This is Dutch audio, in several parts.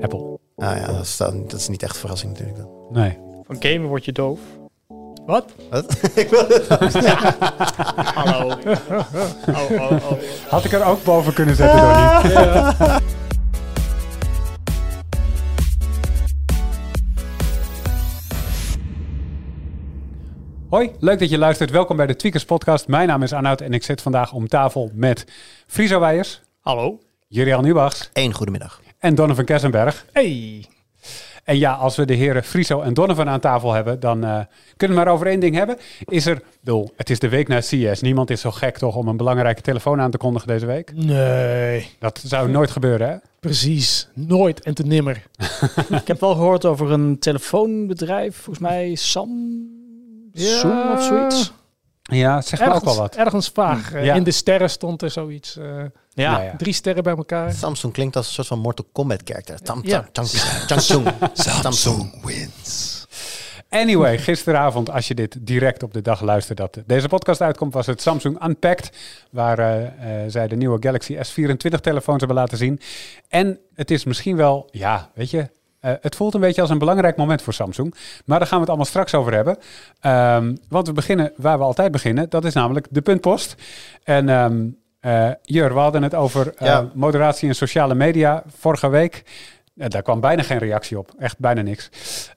Apple. Ah ja, dat is, dan, dat is niet echt verrassing natuurlijk dan. Nee. Van gamen word je doof. Wat? Wat? ik wil het Hallo. Oh, oh, oh. Had ik er ook boven kunnen zetten, Donnie. Hoi, leuk dat je luistert. Welkom bij de Tweakers Podcast. Mijn naam is Arnoud en ik zit vandaag om tafel met Friso Weijers, Hallo. Jurian Nubachs Eén goedemiddag. En Donovan Kessenberg. Hey. En ja, als we de heren Friso en Donovan aan tafel hebben, dan eh, kunnen we maar over één ding hebben. Is er, bedoel, het is de week na CS. Niemand is zo gek toch om een belangrijke telefoon aan te kondigen deze week? Nee, Dat zou nooit gebeuren, hè? precies. Nooit en te nimmer. Ik heb wel gehoord over een telefoonbedrijf. Volgens mij Sam... Zoom of zoiets. Ja, zeg maar ook wel wat. Ergens vaag. Eh, Ja. In de sterren stond er zoiets. eh, Ja. Nou ja. Drie sterren bij elkaar. Samsung klinkt als een soort van Mortal Kombat karakter. Tam, tam, tam, Samsung. Samsung. wins. Anyway, gisteravond, als je dit direct op de dag luistert dat deze podcast uitkomt, was het Samsung Unpacked, waar eh, eh, zij de nieuwe Galaxy S24 telefoons hebben laten zien. En het is misschien wel, ja, weet je, eh, het voelt een beetje als een belangrijk moment voor Samsung. Maar daar gaan we het allemaal straks over hebben. Ehm, want we beginnen waar we altijd beginnen, dat is namelijk de puntpost. En ehm eh, Jur, we hadden het over eh, moderatie in sociale media vorige week. Eh, daar kwam bijna geen reactie op, echt bijna niks.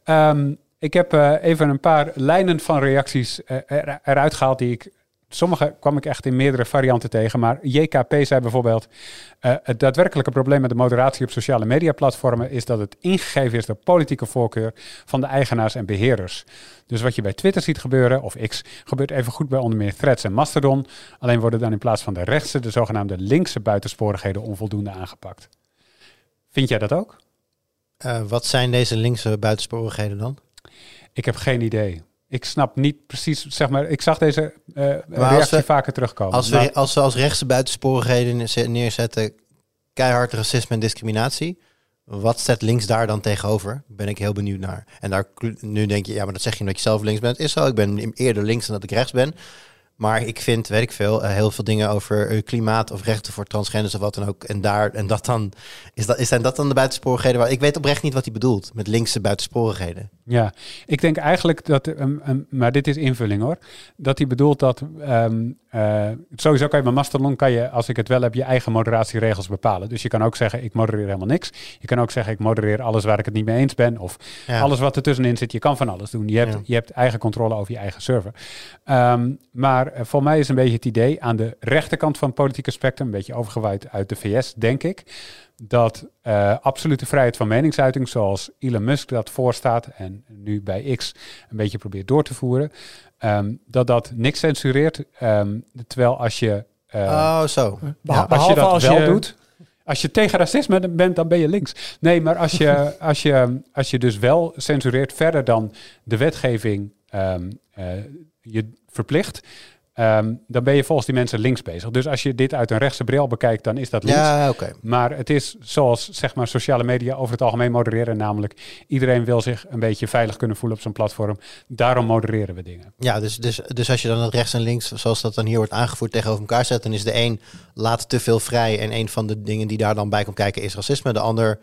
Ehm, ik heb even een paar lijnen van reacties eruit gehaald die ik. Sommige kwam ik echt in meerdere varianten tegen. Maar JKP zei bijvoorbeeld. eh, het daadwerkelijke probleem met de moderatie op sociale media platformen is dat het ingegeven is door politieke voorkeur van de eigenaars en beheerders. Dus wat je bij Twitter ziet gebeuren, of X, gebeurt even goed bij onder meer Threads en Mastodon. Alleen worden dan in plaats van de rechtse, de zogenaamde linkse buitensporigheden onvoldoende aangepakt. Vind jij dat ook? Eh, wat zijn deze linkse buitensporigheden dan? Ik heb geen idee. Ik snap niet precies, zeg maar, ik zag deze als reactie we- vaker terugkomen. Als Maar- we, als we als rechtse buitensporigheden neerze- neerzetten keihard racisme en discriminatie, wat zet links daar dan tegenover? Ben ik heel benieuwd naar. En daar nu denk je, ja, maar dat zeg je omdat je zelf links bent. Is zo, ik ben eerder links dan dat ik rechts ben. Maar ik vind, weet ik veel, eh, heel veel dingen over eh, klimaat of rechten voor transgenders of wat dan ook. En daar en dat dan is dat is zijn dat dan de buitensporigheden? Waar ik weet oprecht niet wat hij bedoelt met linkse buitensporigheden. Ja, ik denk eigenlijk dat, um, um, maar dit is invulling hoor, dat hij bedoelt dat, ehm, eh, sowieso kan je bij Mastodon, kan je, als ik het wel heb, je eigen moderatieregels bepalen. Dus je kan ook zeggen, ik modereer helemaal niks. Je kan ook zeggen, ik modereer alles waar ik het niet mee eens ben. Of Ja. alles wat er tussenin zit, je kan van alles doen. Je hebt, Ja. je hebt eigen controle over je eigen server. Ehm, maar eh, voor mij is een beetje het idee aan de rechterkant van het politieke spectrum, een beetje overgewaaid uit de VS, denk ik, dat eh, absolute vrijheid van meningsuiting, zoals Elon Musk dat voorstaat en nu bij X een beetje probeert door te voeren, ehm, dat dat niks censureert. Ehm, terwijl als je, eh, oh, zo. Beha- als je behalve dat als wel je doet, als je tegen racisme bent, dan ben je links. Nee, maar als je, als je, als je dus wel censureert verder dan de wetgeving ehm, eh, je verplicht, ehm, dan ben je volgens die mensen links bezig. Dus als je dit uit een rechtse bril bekijkt, dan is dat links. Ja. Maar het is zoals zeg maar, sociale media over het algemeen modereren. Namelijk, iedereen wil zich een beetje veilig kunnen voelen op zo'n platform. Daarom modereren we dingen. Ja, dus, dus, dus als je dan het rechts en links, zoals dat dan hier wordt aangevoerd, tegenover elkaar zet, dan is de een laat te veel vrij. En een van de dingen die daar dan bij komt kijken is racisme. De ander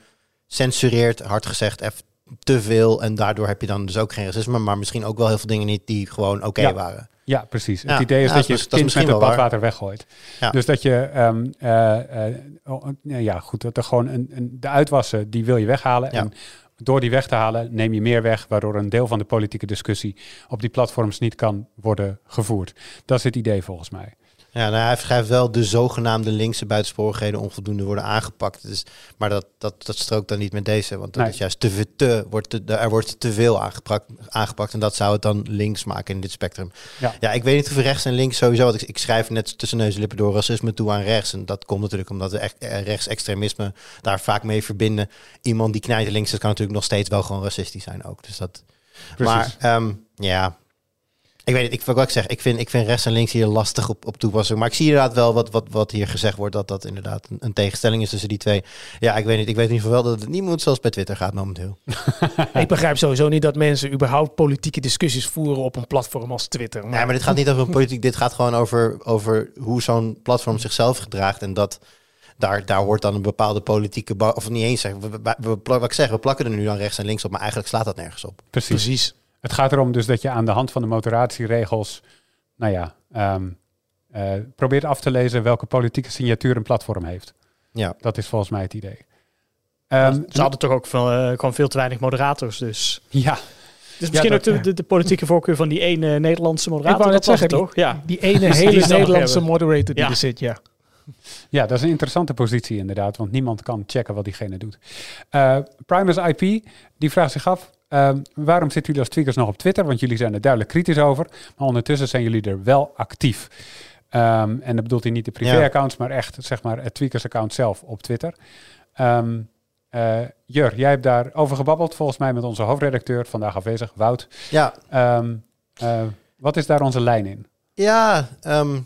censureert, hard gezegd, even te veel. En daardoor heb je dan dus ook geen racisme, maar misschien ook wel heel veel dingen niet die gewoon oké Ja. waren. Ja, precies. Ja, Het idee is ja, dat je dat is- het kind met het badwater weggooit. Dus dat je, ehm, eh, eh, oh, ja, goed, dat er gewoon een, een, de uitwassen, die wil je weghalen. En door die weg te halen, neem je meer weg, waardoor een deel van de politieke discussie op die platforms niet kan worden gevoerd. Dat is het idee volgens mij. Ja, nou, hij schrijft wel de zogenaamde linkse buitensporigheden onvoldoende worden aangepakt. Dus, maar dat, dat, dat strookt dan niet met deze, want dat Nee. is juist te, ve- te, wordt te, er wordt te veel aangepakt, aangepakt en dat zou het dan links maken in dit spectrum. Ja. Ja, ik weet niet of rechts en links sowieso, want ik, ik schrijf net tussen neus en lippen door racisme toe aan rechts. En dat komt natuurlijk omdat we echt eh, rechtsextremisme daar vaak mee verbinden. Iemand die knijt links is kan natuurlijk nog steeds wel gewoon racistisch zijn ook. Dus dat, Precies. maar ehm, ja, ik weet niet, ik, wat ik zeg, ik vind, ik vind rechts en links hier lastig op, op toepassing. Maar ik zie inderdaad wel wat, wat, wat hier gezegd wordt, dat dat inderdaad een, een tegenstelling is tussen die twee. Ja, ik weet niet, ik weet in ieder geval wel dat het niet moet zoals bij Twitter gaat momenteel. Ik begrijp sowieso niet dat mensen überhaupt politieke discussies voeren op een platform als Twitter. Maar, Nee, maar dit gaat niet over een politiek, dit gaat gewoon over, over hoe zo'n platform zichzelf gedraagt. En dat, daar, daar hoort dan een bepaalde politieke... Of niet eens, zeggen, we, we, we, wat ik zeg, we plakken er nu dan rechts en links op, maar eigenlijk slaat dat nergens op. Precies. Precies. Het gaat erom dus dat je aan de hand van de moderatieregels, nou ja, ehm, eh, probeert af te lezen welke politieke signatuur een platform heeft. Ja. Dat is volgens mij het idee. Ehm, Ze hadden toch ook veel, eh, gewoon veel te weinig moderators. Dus, ja, dus misschien dat- ook de, de, de politieke voorkeur van die ene Nederlandse moderator. Ik wou net zeggen, toch? Ja. Die ene Die hele Nederlandse moderator die Ja. er zit, ja. ja, dat is een interessante positie inderdaad, want niemand kan checken wat diegene doet. Eh Primus IP, die vraagt zich af, ehm, waarom zitten jullie als tweakers nog op Twitter? Want jullie zijn er duidelijk kritisch over, maar ondertussen zijn jullie er wel actief. Ehm, en dat bedoelt hij niet de privé-accounts, maar echt zeg maar, het tweakers-account zelf op Twitter. Ehm eh, Jur, jij hebt daarover gebabbeld, volgens mij met onze hoofdredacteur, vandaag afwezig, Wout. Ja, eh, wat is daar onze lijn in? ja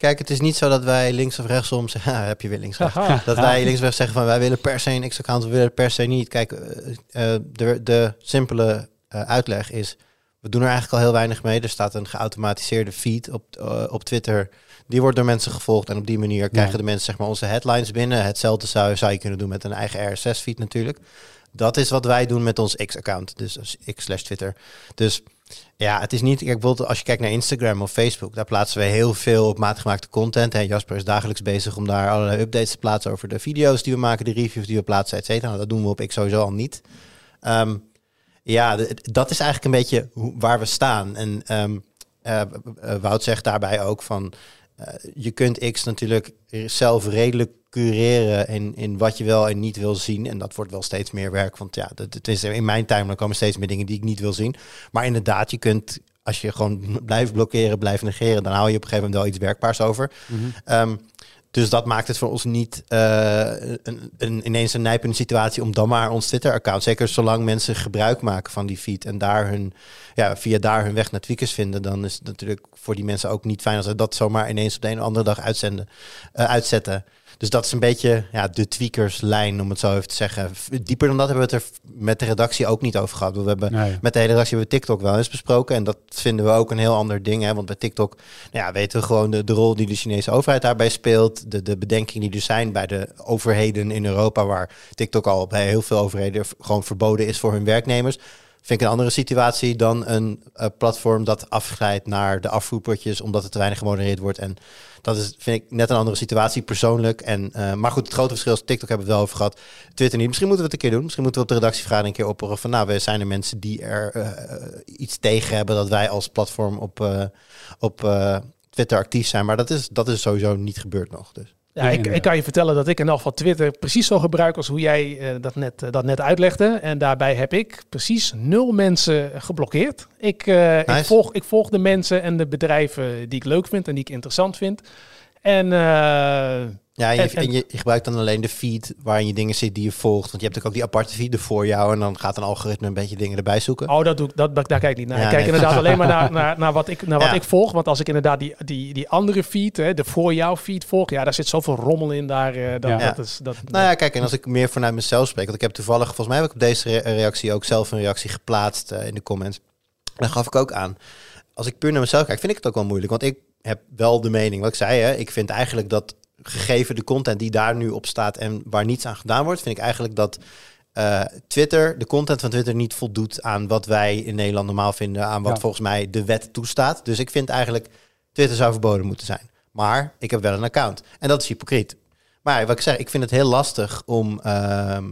kijk, het is niet zo dat wij links of rechtsom zeggen, ah, heb je weer links rechts. Dat wij links of rechts zeggen van wij willen per se een X-account, we willen per se niet. Kijk, eh, eh, de, de simpele eh, uitleg is, we doen er eigenlijk al heel weinig mee. Er staat een geautomatiseerde feed op, op Twitter. Die wordt door mensen gevolgd en op die manier krijgen de mensen zeg maar, onze headlines binnen. Hetzelfde zou, zou je kunnen doen met een eigen RSS-feed natuurlijk. Dat is wat wij doen met ons X-account, dus X slash Twitter. Dus ja, het is niet. Kijk, bijvoorbeeld als je kijkt naar Instagram of Facebook, daar plaatsen we heel veel op maat gemaakte content. En Jasper is dagelijks bezig om daar allerlei updates te plaatsen over de video's die we maken, de reviews die we plaatsen, et cetera. Nou, dat doen we op X sowieso al niet. Ehm, ja, dat is eigenlijk een beetje waar we staan. En ehm, eh, eh, Wout zegt daarbij ook van, eh, je kunt X natuurlijk zelf redelijk cureren in, in wat je wel en niet wil zien. En dat wordt wel steeds meer werk. Want ja, dat, het is in mijn timeline komen steeds meer dingen die ik niet wil zien. Maar inderdaad, je kunt, als je gewoon blijft blokkeren, blijft negeren, dan hou je op een gegeven moment wel iets werkbaars over. Ehm, dus dat maakt het voor ons niet eh, een, een, ineens een nijpende situatie om dan maar ons Twitter-account. Zeker zolang mensen gebruik maken van die feed en daar hun, ja, via daar hun weg naar tweakers vinden, dan is het natuurlijk voor die mensen ook niet fijn als ze dat zomaar ineens op de een of andere dag uitzenden, eh, uitzetten. Dus dat is een beetje ja, de tweakerslijn, om het zo even te zeggen. Dieper dan dat hebben we het er met de redactie ook niet over gehad. We hebben Nee. met de hele redactie hebben we TikTok wel eens besproken. En dat vinden we ook een heel ander ding. Hè? Want bij TikTok nou ja, weten we gewoon de, de rol die de Chinese overheid daarbij speelt. De, de bedenkingen die er zijn bij de overheden in Europa. Waar TikTok al bij heel veel overheden gewoon verboden is voor hun werknemers. Vind ik een andere situatie dan een eh, platform dat afglijdt naar de afvoerpotjes. Omdat het te weinig gemodereerd wordt. En dat is, vind ik, net een andere situatie persoonlijk. En, eh, maar goed, het grote verschil is, TikTok hebben we wel over gehad. Twitter niet. Misschien moeten we het een keer doen. Misschien moeten we op de redactievergadering een keer opperen van... nou, we zijn er mensen die er eh, iets tegen hebben... dat wij als platform op, op Twitter actief zijn. Maar dat is, dat is sowieso niet gebeurd nog. Dus. Ja, Ja, ik, ik kan je vertellen dat ik in elk geval Twitter precies zo gebruik als hoe jij eh, dat, net, eh, dat net uitlegde. En daarbij heb ik precies nul mensen geblokkeerd. Ik, eh, ik, volg, ik volg de mensen en de bedrijven die ik leuk vind en die ik interessant vind. En eh, Ja, en, je, En- en- en je, je gebruikt dan alleen de feed waarin je dingen zit die je volgt. Want je hebt natuurlijk ook die aparte feed voor jou. En dan gaat een algoritme een beetje dingen erbij zoeken. oh, dat doe ik, dat, daar kijk ik niet naar. Ja, ik kijk nee. inderdaad alleen maar naar, naar, naar wat, ik, naar wat Ja. ik volg. Want als ik inderdaad die, die, die andere feed, hè, de voor jou feed volg, ja, daar zit zoveel rommel in. Daar, eh, dat, Ja. dat is, dat, Nou ja, kijk, en als ik meer vanuit mezelf spreek, want ik heb toevallig, volgens mij heb ik op deze re- reactie ook zelf een reactie geplaatst eh, in de comments. Dan gaf ik ook aan, als ik puur naar mezelf kijk, vind ik het ook wel moeilijk. Want ik heb wel de mening, wat ik zei, hè, ik vind eigenlijk dat gegeven de content die daar nu op staat en waar niets aan gedaan wordt, vind ik eigenlijk dat eh, Twitter, de content van Twitter niet voldoet aan wat wij in Nederland normaal vinden, aan wat Ja. volgens mij de wet toestaat. Dus ik vind eigenlijk, Twitter zou verboden moeten zijn. Maar ik heb wel een account. En dat is hypocriet. Maar wat ik zeg, ik vind het heel lastig om. ehm, eh,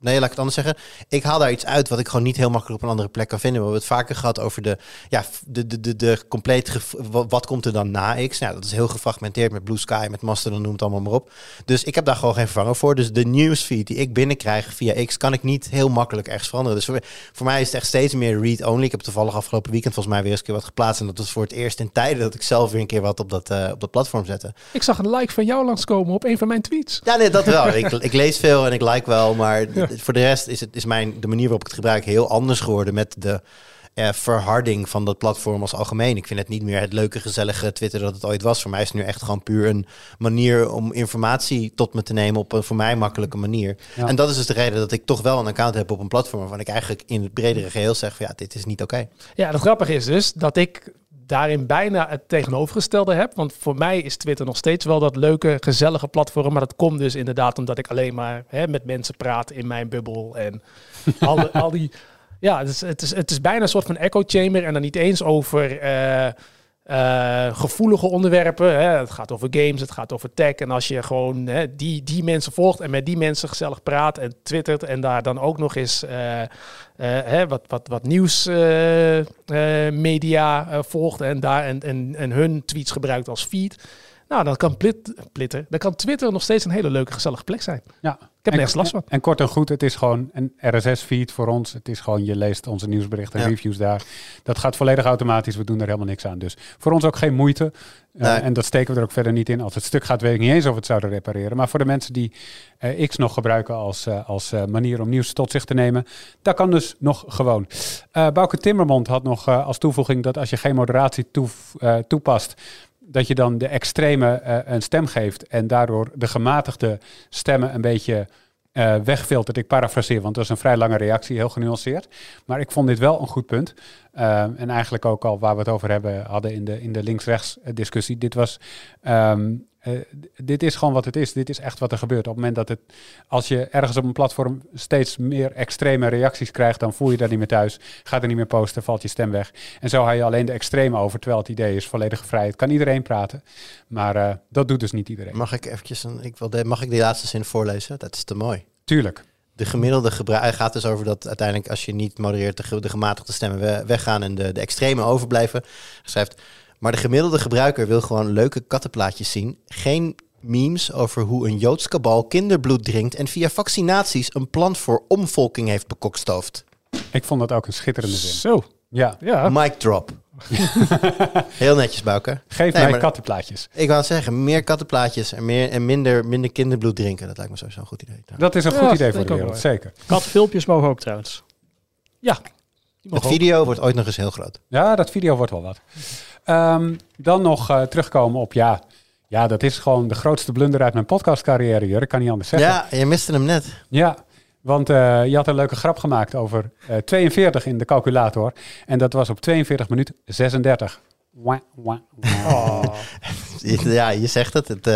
nee, laat ik het anders zeggen. Ik haal daar iets uit wat ik gewoon niet heel makkelijk op een andere plek kan vinden. We hebben het vaker gehad over de, ja, de, de, de, de compleet. Wat komt er dan na X? Nou, dat is heel gefragmenteerd met Blue Sky, met Mastodon, noem het allemaal maar op. Dus ik heb daar gewoon geen vervanger voor. Dus de newsfeed die ik binnenkrijg via X kan ik niet heel makkelijk ergens veranderen. Dus voor, voor mij is het echt steeds meer read-only. Ik heb toevallig afgelopen weekend volgens mij weer eens een keer wat geplaatst. En dat was voor het eerst in tijden dat ik zelf weer een keer wat op dat, eh, op dat platform zette. Ik zag een like van jou langskomen op een van mijn tweets. Ja, nee, dat wel. ik, ik lees veel en ik like wel, maar voor de rest is, het, is mijn, de manier waarop ik het gebruik heel anders geworden met de eh, verharding van dat platform als algemeen. Ik vind het niet meer het leuke, gezellige Twitter dat het ooit was. Voor mij is het nu echt gewoon puur een manier om informatie tot me te nemen op een voor mij makkelijke manier. Ja. En dat is dus de reden dat ik toch wel een account heb op een platform waarvan ik eigenlijk in het bredere geheel zeg van ja, dit is niet oké. Ja, het grappige is dus dat ik daarin bijna het tegenovergestelde heb. Want voor mij is Twitter nog steeds wel dat leuke, gezellige platform. Maar dat komt dus inderdaad omdat ik alleen maar hè, met mensen praat in mijn bubbel. En al, al die... Ja, het is, het, is, het is bijna een soort van echo chamber. En dan niet eens over... eh, eh, gevoelige onderwerpen. Hè. Het gaat over games, het gaat over tech. En als je gewoon hè, die, die mensen volgt en met die mensen gezellig praat en twittert en daar dan ook nog eens eh, eh, hè, wat, wat, wat nieuwsmedia volgt en, daar, en, en, en hun tweets gebruikt als feed. Nou, dan kan, plit, plitter, dan kan Twitter nog steeds een hele leuke, gezellige plek zijn. Ja. Ik heb En- nergens last van. En kort en goed, het is gewoon een RSS-feed voor ons. Het is gewoon, je leest onze nieuwsberichten en Ja. reviews daar. Dat gaat volledig automatisch. We doen er helemaal niks aan. Dus voor ons ook geen moeite. Eh, Nee. En dat steken we er ook verder niet in. Als het stuk gaat, weet ik niet eens of we het zouden repareren. Maar voor de mensen die eh, X nog gebruiken als, eh, als eh, manier om nieuws tot zich te nemen, dat kan dus nog gewoon. Eh Bouke Timmermond had nog als toevoeging dat als je geen moderatie toef- toepast, dat je dan de extreme eh, een stem geeft en daardoor de gematigde stemmen een beetje eh, wegfiltert. Ik parafraseer, want dat is een vrij lange reactie, heel genuanceerd. Maar ik vond dit wel een goed punt. Eh, en eigenlijk ook al waar we het over hebben, hadden in de, in de links-rechts discussie. Dit was. ehm, eh, dit is gewoon wat het is. Dit is echt wat er gebeurt. Op het moment dat het. Als je ergens op een platform steeds meer extreme reacties krijgt, dan voel je daar niet meer thuis. Gaat er niet meer posten, valt je stem weg. En zo haal je alleen de extreme over. Terwijl het idee is volledige vrijheid. Kan iedereen praten. Maar eh, dat doet dus niet iedereen. Mag ik eventjes een, ik wil de, mag ik die laatste zin voorlezen? Dat is te mooi. Tuurlijk. De gemiddelde gebruiker gaat dus over dat uiteindelijk als je niet modereert de, ge- de gematigde stemmen we- weggaan en de, de extreme overblijven. Hij schrijft, maar de gemiddelde gebruiker wil gewoon leuke kattenplaatjes zien. Geen memes over hoe een Joods kabal kinderbloed drinkt en via vaccinaties een plan voor omvolking heeft bekokstoofd. Ik vond dat ook een schitterende zin. Zo, Ja. ja. Mic drop. Heel netjes, Bouke. Geef Nee, mij maar- kattenplaatjes. Ik wou zeggen, meer kattenplaatjes en, meer, en minder, minder kinderbloed drinken. Dat lijkt me sowieso een goed idee. Dat is een Ja, goed idee voor de wereld, zeker. Katfilmpjes mogen ook trouwens. Ja. Die Het video wordt ooit nog eens heel groot. Ja, dat video wordt wel wat. Ehm, dan nog eh, terugkomen op, ja, ja, dat is gewoon de grootste blunder uit mijn podcastcarrière, Jurk. Ik kan niet anders zeggen. Ja, je miste hem net. Ja, want eh, je had een leuke grap gemaakt over eh, 42 in de calculator. En dat was op 42 minuut 36. Wah, wah, wah. Oh. Ja, je zegt het. het eh,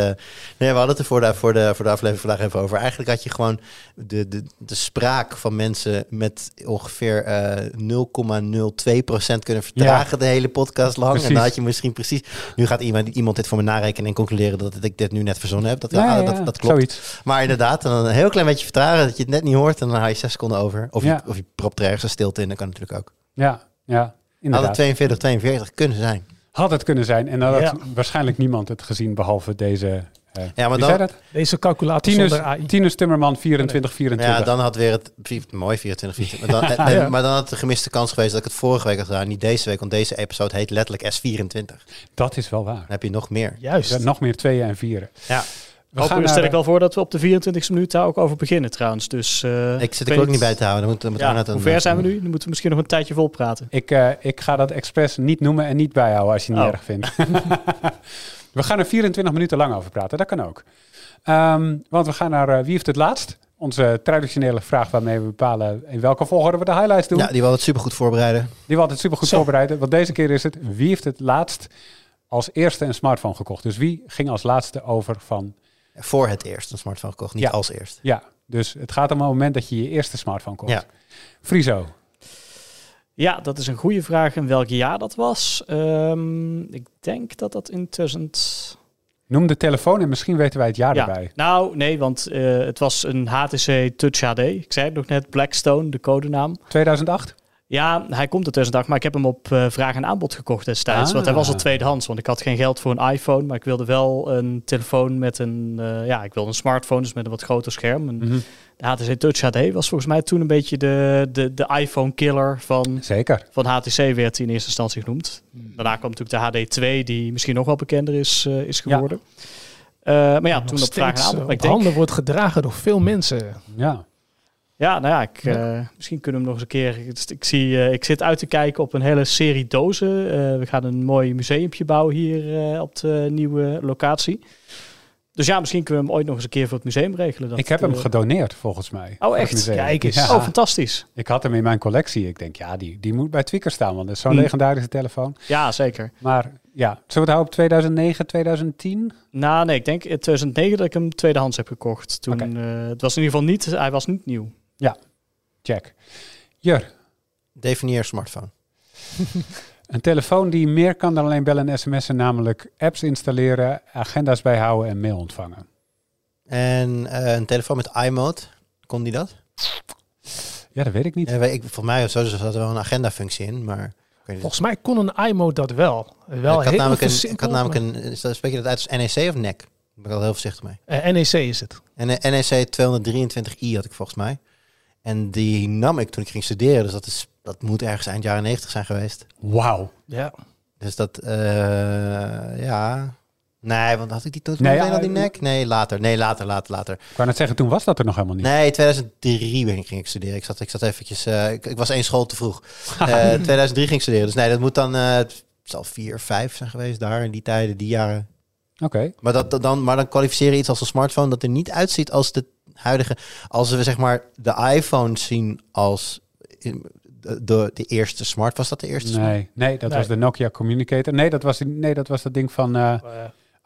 nee, we hadden het er voor de, voor, de, voor de aflevering vandaag even over. Eigenlijk had je gewoon de, de, de spraak van mensen met ongeveer eh 0,02% kunnen vertragen de hele podcast lang. Precies. En dan had je misschien precies... Nu gaat iemand, iemand dit voor me narekenen en conclureren dat ik dit nu net verzonnen heb. Dat, Ja, ja, dat, dat klopt. Zoiets. Maar inderdaad, dan een heel klein beetje vertragen dat je het net niet hoort. En dan haal je zes seconden over. Of, je, of je propt er ergens een stilte in. Dat kan natuurlijk ook. Ja, ja, Had het inderdaad. 42, 42 kunnen zijn. Had het kunnen zijn. En dan had Ja. waarschijnlijk niemand het gezien, behalve deze... eh Ja, maar dan? Deze calculator Tinus, zonder AI. Tinus Timmerman 24, 24. Ja, dan had weer het mooi 24, 24. Maar dan, maar dan had de gemiste kans geweest dat ik het vorige week had gedaan, niet deze week, want deze episode heet letterlijk S24. Dan Dat is wel waar. heb je nog meer. Juist. Nog meer tweeën en vieren. Ja. We Hopen, gaan stel naar, ik wel voor dat we op de 24e minuut daar ook over beginnen trouwens. Dus, eh, Ik zit er ook niet bij te houden. Dan moet, dan moet Ja, hoe ver zijn we nu? Dan moeten we misschien nog een tijdje vol praten. Ik, eh, ik ga dat expres niet noemen en niet bijhouden als je het niet Oh. erg vindt. we gaan er 24 minuten lang over praten, dat kan ook. Ehm, want we gaan naar eh, Wie heeft het laatst? Onze traditionele vraag waarmee we bepalen in welke volgorde we de highlights doen. Ja, die wil het supergoed voorbereiden. Die we altijd super goed Zo. voorbereiden. Want deze keer is het Wie heeft het laatst als eerste een smartphone gekocht? Dus wie ging als laatste over van... Voor het eerst een smartphone gekocht, niet Ja. als eerst. Ja, dus het gaat om het moment dat je je eerste smartphone kocht. Ja. Friso. Ja, dat is een goede vraag. En welk jaar dat was? Ehm, ik denk dat dat in 2000... Noem de telefoon en misschien weten wij het jaar Ja, erbij. nou nee, want eh, het was een HTC Touch HD. Ik zei het nog net, Blackstone, de codenaam. 2008? Ja, hij komt er tussendag, maar ik heb hem op eh, vraag en aanbod gekocht destijds. Ah. Want hij was al tweedehands, want ik had geen geld voor een iPhone. Maar ik wilde wel een telefoon met een, eh, ja, ik wilde een smartphone, dus met een wat groter scherm. En Mhm. de HTC Touch HD was volgens mij toen een beetje de, de, de iPhone-killer van, Zeker. van HTC, werd hij in eerste instantie genoemd. Daarna kwam natuurlijk de HD2, die misschien nog wel bekender is, eh, is Ja. geworden. Eh, maar ja, Nog toen op vraag en aanbod. ik denk, handen wordt gedragen door veel mensen. Ja. Ja, nou ja, ik, Ja. eh, misschien kunnen we hem nog eens een keer. Ik, ik zie, eh, ik zit uit te kijken op een hele serie dozen. Eh, we gaan een mooi museumpje bouwen hier eh, op de nieuwe locatie. Dus ja, misschien kunnen we hem ooit nog eens een keer voor het museum regelen. Dat ik heb hem gedoneerd, volgens mij. Oh, echt? Kijk eens. Ja. Oh, fantastisch. Ik had hem in mijn collectie. Ik denk, ja, die, die moet bij Tweaker staan, want dat is zo'n Hmm. legendarische telefoon. Ja, zeker. Maar ja, zullen we het houden op 2009, 2010? Nou, nee, ik denk in 2009 dat ik hem tweedehands heb gekocht. Toen, eh, het was in ieder geval niet, hij was niet nieuw. Check. Jur, Definieer smartphone. een telefoon die meer kan dan alleen bellen en sms'en, namelijk apps installeren, agenda's bijhouden en mail ontvangen. En eh, een telefoon met iMode, kon die dat? Ja, dat weet ik niet. Ja, ik, volgens mij zo zat er wel een agenda-functie in, maar... Volgens mij kon een iMode dat wel. Wel ik, had namelijk een, ik had namelijk een... Spreek je dat uit als NEC of NEC? Daar ben ik al heel voorzichtig mee. Eh, NEC is het. En een NEC 223i had ik volgens mij. En die nam ik toen ik ging studeren. Dus dat, is, dat moet ergens eind jaren 90 zijn geweest. Wauw. Ja. Dus dat, eh, ja... Nee, want had ik die toen Nee, meteen al die eh, nek? Nee, later. Nee, later, later, later. Ik wou net zeggen, toen was dat er nog helemaal niet. Nee, 2003 ben ik, ging ik studeren. Ik zat, ik zat eventjes... eh, ik, ik was één school te vroeg. Eh 2003 ging ik studeren. Dus nee, dat moet dan... eh, het zal vier, vijf zijn geweest daar in die tijden, die jaren. Oké. Maar, dat, dat dan, maar dan kwalificeer je iets als een smartphone dat er niet uitziet als de huidige. Als we zeg maar de iPhone zien als in- de, de, de eerste smart. Was dat de eerste smart? Nee, nee, dat Nee. was de Nokia Communicator. Nee, dat was, die- nee, dat was dat ding van eh,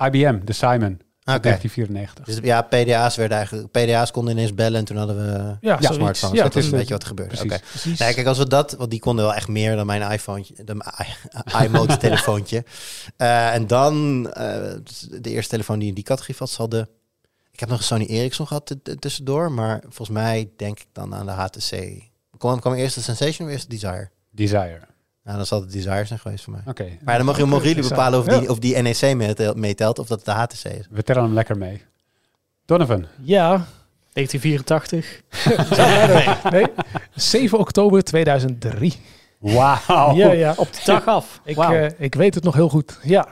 IBM, de Simon, Oké. 1994. Dus ja, PDA's werden eigenlijk. PDA's konden ineens bellen en toen hadden we Ja, Ja, smartphones. Ja, dat is een beetje wat er gebeurde. precies. Oké. precies. Nee, kijk, als we dat, want die konden wel echt meer dan mijn iPhone, de iMode telefoontje. Eh, en dan eh, de eerste telefoon die in die categorie valt, zal de. Ik heb nog een Sony Ericsson gehad tussendoor, maar volgens mij denk ik dan aan de HTC. Kwam, kwam eerst de Sensation of eerst de Desire? Desire. Nou, dan zal het Desire zijn geweest voor mij. Oké, Maar dan mogen, mogen jullie Desire. bepalen of die, Ja. of die NEC meetelt, of dat de HTC is. we tellen hem lekker mee. Donovan. Ja. 1984. Nee. 7 oktober 2003. Wauw. Ja, ja. Op de dag af. Ik, eh, ik weet het nog heel goed. Ja.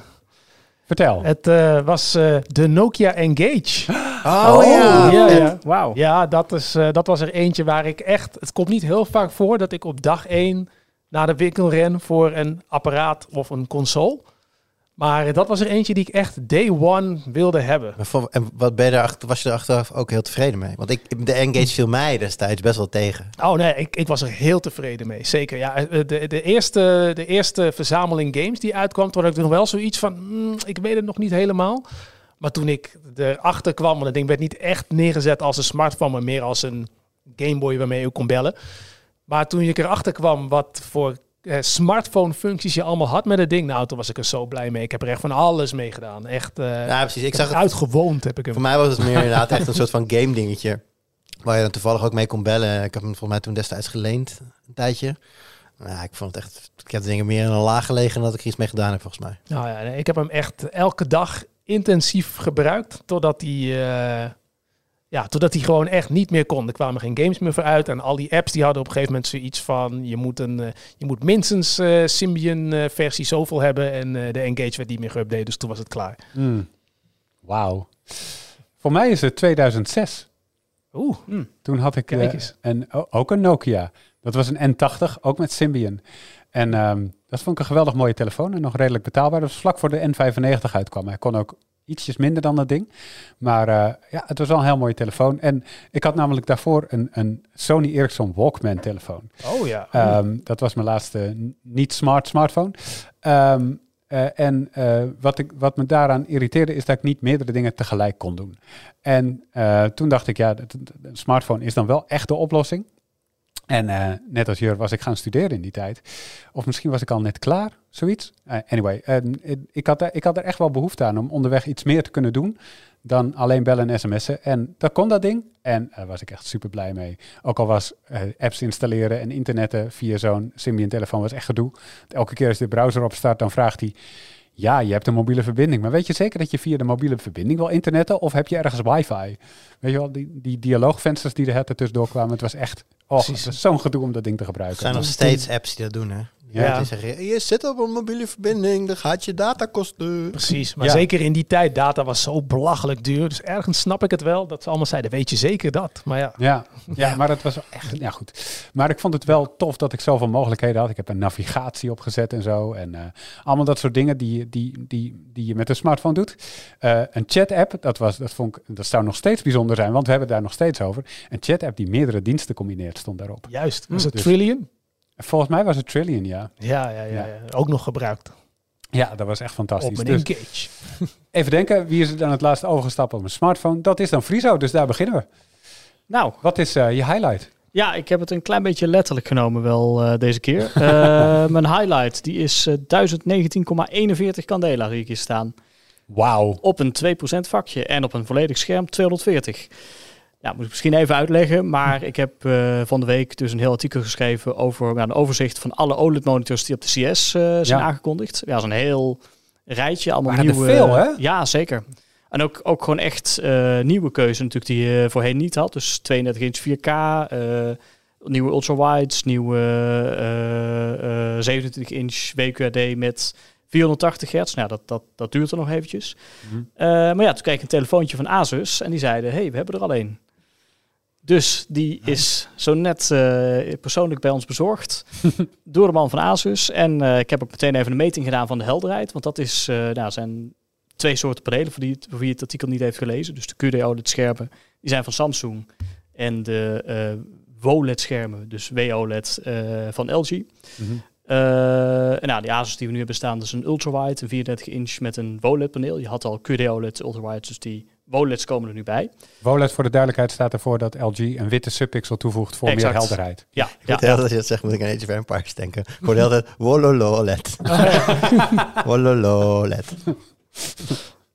Vertel. Het eh, was eh, de Nokia Engage. Oh, ja. Ja, ja. Wauw. Ja, dat, is, eh, dat was er eentje waar ik echt... Het komt niet heel vaak voor dat ik op dag één naar de winkel ren voor een apparaat of een console. Maar dat was er eentje die ik echt day one wilde hebben. En wat ben je was je er achteraf ook heel tevreden mee? Want ik, de Engage viel mij destijds best wel tegen. Oh nee, ik, ik was er heel tevreden mee. Zeker. Ja, Eh, de, de, eerste, de eerste verzameling games die uitkwam, toen had ik nog wel zoiets van, mm, ik weet het nog niet helemaal. Maar toen ik erachter kwam, want het ding werd niet echt neergezet als een smartphone, maar meer als een Game Boy waarmee je kon bellen. Maar toen ik erachter kwam wat voor eh, smartphone functies je allemaal had met het ding, nou toen was ik er zo blij mee. Ik heb er echt van alles mee gedaan. Echt, eh Ja, precies. Ik ik zag het uitgewoond heb ik hem. Voor mij was het meer inderdaad echt een soort van game dingetje. Waar je dan toevallig ook mee kon bellen. Ik heb hem volgens mij toen destijds geleend, een tijdje. Nou, ik vond het echt... Ik heb de dingen meer in een laag gelegen dan dat ik er iets mee gedaan heb, volgens mij. Nou ja, nee, ik heb hem echt elke dag intensief gebruikt. Totdat hij, eh, ja, totdat hij gewoon echt niet meer kon. Er kwamen geen games meer voor uit. En al die apps die hadden op een gegeven moment zoiets van... Je moet, een, eh, je moet minstens eh Symbian eh, versie zoveel hebben. En eh, de Engage werd niet meer geüpdate. Dus toen was het klaar. Hmm. Wauw. Voor mij is het 2006. Oeh, Toen had ik o- ook een Nokia. Dat was een N80, ook met Symbian. En ehm, dat vond ik een geweldig mooie telefoon en nog redelijk betaalbaar. Dat was vlak voor de N95 uitkwam. Hij kon ook ietsjes minder dan dat ding. Maar eh, ja, het was wel een heel mooie telefoon. En ik had namelijk daarvoor een, een Sony Ericsson Walkman telefoon. oh ja. Ehm, dat was mijn laatste niet-smart smartphone. Ehm, eh, en eh, wat, ik, wat me daaraan irriteerde is dat ik niet meerdere dingen tegelijk kon doen. En toen dacht ik, ja, een smartphone is dan wel echt de oplossing. En eh, net als Jur was ik gaan studeren in die tijd. Of misschien was ik al net klaar, zoiets. Eh, anyway, ehm, ik- had, ik had er echt wel behoefte aan om onderweg iets meer te kunnen doen dan alleen bellen en sms'en. En dat kon dat ding. En daar was ik echt super blij mee. Ook al was eh, apps installeren en internetten via zo'n Symbian telefoon was echt gedoe. Elke keer als de browser opstart, dan vraagt hij... Ja, je hebt een mobiele verbinding, maar weet je zeker dat je via de mobiele verbinding wil internetten? Of heb je ergens wifi? Weet je wel, die, die dialoogvensters die er het tussendoor kwamen, het was echt... Oh, zo'n gedoe om dat ding te Er gebruiken. zijn nog steeds apps die dat doen, hè? Ja, Ja. die zeggen, je zit op een mobiele verbinding, dan gaat je data kosten. Precies, maar Ja. zeker in die tijd, data was zo belachelijk duur. Dus ergens snap ik het wel, dat ze allemaal zeiden, weet je zeker dat? Maar ja, Ja, ja, maar het was echt, ja goed. Maar ik vond het wel tof dat ik zoveel mogelijkheden had. Ik heb een navigatie opgezet en zo. En eh, allemaal dat soort dingen die, die, die, die je met een smartphone doet. Eh, een chat-app, dat, was, dat, vond ik, dat zou nog steeds bijzonder zijn, want we hebben het daar nog steeds over. Een chat-app die meerdere diensten combineert, stond daarop. juist. Was het dus- Trillion? Volgens mij was het Trillion, ja. Ja, ja, ja, ja. Ook nog gebruikt Ja, dat was echt fantastisch. op mijn Dus Engage. even denken, wie is er dan het laatst overgestapt op een smartphone? Dat is dan Friso, dus daar beginnen we. Nou, Wat is eh, je highlight? ja, ik heb het een klein beetje letterlijk genomen wel eh, deze keer. Eh, mijn highlight, die is eh 1019,41 candela zie ik hier staan. Wauw. Op een 2% vakje en op een volledig scherm 240. Ja, moet ik misschien even uitleggen, maar ik heb eh, van de week dus een heel artikel geschreven over ja, een overzicht van alle OLED-monitors die op de CS eh, zijn Ja. aangekondigd. Ja, dat is een heel rijtje, allemaal nieuwe. veel, hè? Ja, zeker. En ook, ook gewoon echt eh, nieuwe keuze natuurlijk die je voorheen niet had. Dus 32 inch 4K, eh, nieuwe ultra-wides, nieuwe eh, eh, 27 inch WQHD met 480 hertz. Nou, dat, dat, dat duurt er nog eventjes. Mhm. Maar ja, toen kreeg ik een telefoontje van Asus en die zeiden, hey, we hebben er al één. Dus die is zo net eh, persoonlijk bij ons bezorgd door de man van Asus. En eh, ik heb ook meteen even een meting gedaan van de helderheid. Want dat is, eh nou, zijn twee soorten panelen voor, die, voor wie het artikel niet heeft gelezen. Dus de QD OLED schermen, die zijn van Samsung. En de eh WOLED schermen, dus WOLED van LG. Eh, en nou, die Asus die we nu hebben staan, dat is een ultrawide, een 34 inch met een WOLED paneel. Je had al QD OLED ultrawide, dus die WOLEDs komen er nu bij. WOLED voor de duidelijkheid staat ervoor dat LG een witte subpixel toevoegt voor Exact. meer helderheid. Ja, Ik ja, heel dat je dat zegt, moet ik aan Age of Empires denken. Ik hoorde heel tijd. Wolololet.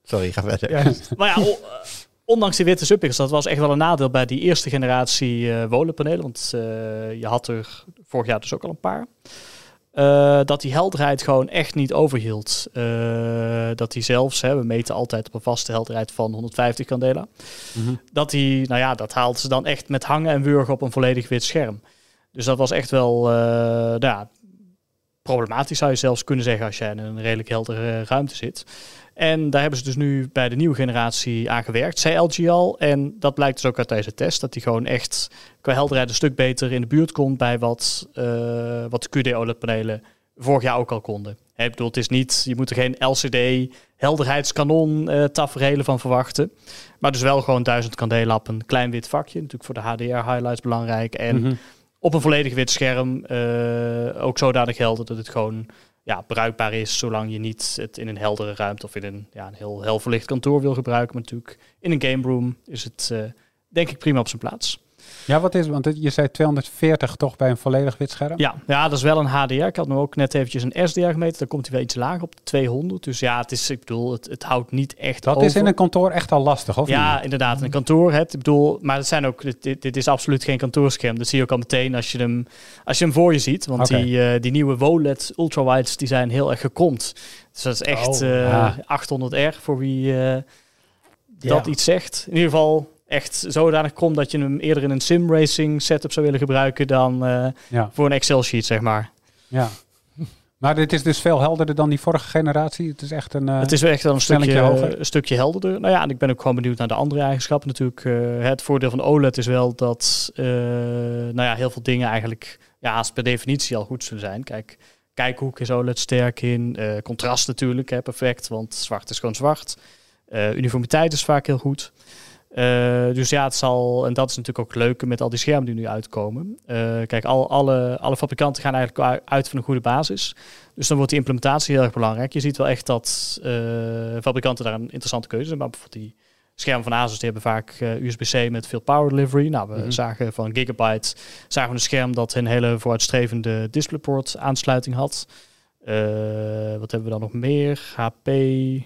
Sorry, ga verder. Maar ja, o- eh, ondanks die witte subpixels, dat was echt wel een nadeel bij die eerste generatie eh WOLED-panelen. Want eh, je had er vorig jaar dus ook al een paar. Eh, dat die helderheid gewoon echt niet overhield. Eh, dat die zelfs, hè, we meten altijd op een vaste helderheid van 150 candela. Mhm. Dat die, nou ja, dat haalden ze dan echt met hangen en wurgen op een volledig wit scherm. Dus dat was echt wel, eh, nou ja, problematisch zou je zelfs kunnen zeggen als jij in een redelijk heldere ruimte zit. En daar hebben ze dus nu bij de nieuwe generatie aan gewerkt, zei LG al. En dat blijkt dus ook uit deze test, dat die gewoon echt qua helderheid een stuk beter in de buurt komt bij wat, eh, wat de QD OLED-panelen vorig jaar ook al konden. Hè, ik bedoel, het is niet, je moet er geen LCD helderheidskanon eh taferelen van verwachten. Maar dus wel gewoon 1000 candela op een klein wit vakje. Natuurlijk voor de HDR-highlights belangrijk. En Mhm. op een volledig wit scherm eh, ook zodanig helder dat het gewoon ja, bruikbaar is, zolang je niet het in een heldere ruimte of in een, ja, een heel hel verlicht kantoor wil gebruiken. Maar natuurlijk in een game room is het eh, denk ik prima op zijn plaats. Ja, wat is, want je zei 240 toch bij een volledig wit scherm? Ja, ja, dat is wel een HDR. Ik had nu ook net eventjes een SDR gemeten. Dan komt hij wel iets lager op de 200. Dus ja, het is, ik bedoel, het, het houdt niet echt Dat over. is in een kantoor echt al lastig, of Ja, niet? inderdaad. In een kantoor. Het, ik bedoel, maar het zijn ook, dit- dit, is absoluut geen kantoorscherm. Dat zie je ook al meteen als je hem, als je hem voor je ziet. Want die, eh, die nieuwe WOLED ultrawides die zijn heel erg gekromd. Dus dat is echt Oh, eh, ah. 800R voor wie eh, dat Ja. iets zegt. In ieder geval echt zodanig krom dat je hem eerder in een sim racing setup zou willen gebruiken dan eh, Ja, voor een Excel sheet, zeg maar. ja. Maar dit is dus veel helderder dan die vorige generatie. Het is echt een... eh, Het is wel echt wel een stukje, hoger. een stukje helderder. Nou ja, en ik ben ook gewoon benieuwd naar de andere eigenschappen natuurlijk. Eh, het voordeel van OLED is wel dat nou ja, heel veel dingen eigenlijk ja, haast per definitie al goed zullen zijn. Kijk, kijkhoek is OLED sterk in. Contrast natuurlijk, hè, perfect, want zwart is gewoon zwart. Uniformiteit is vaak heel goed. Eh, dus ja, het zal, en dat is natuurlijk ook leuk met al die schermen die nu uitkomen. Eh, kijk, al, alle, alle fabrikanten gaan eigenlijk uit van een goede basis. Dus dan wordt die implementatie heel erg belangrijk. Je ziet wel echt dat eh, fabrikanten daar een interessante keuze hebben. Maar bijvoorbeeld die schermen van Asus die hebben vaak USB-C met veel power delivery. Nou, we Mhm. zagen van Gigabyte zagen we een scherm dat een hele vooruitstrevende DisplayPort aansluiting had. Wat hebben we dan nog meer? HP.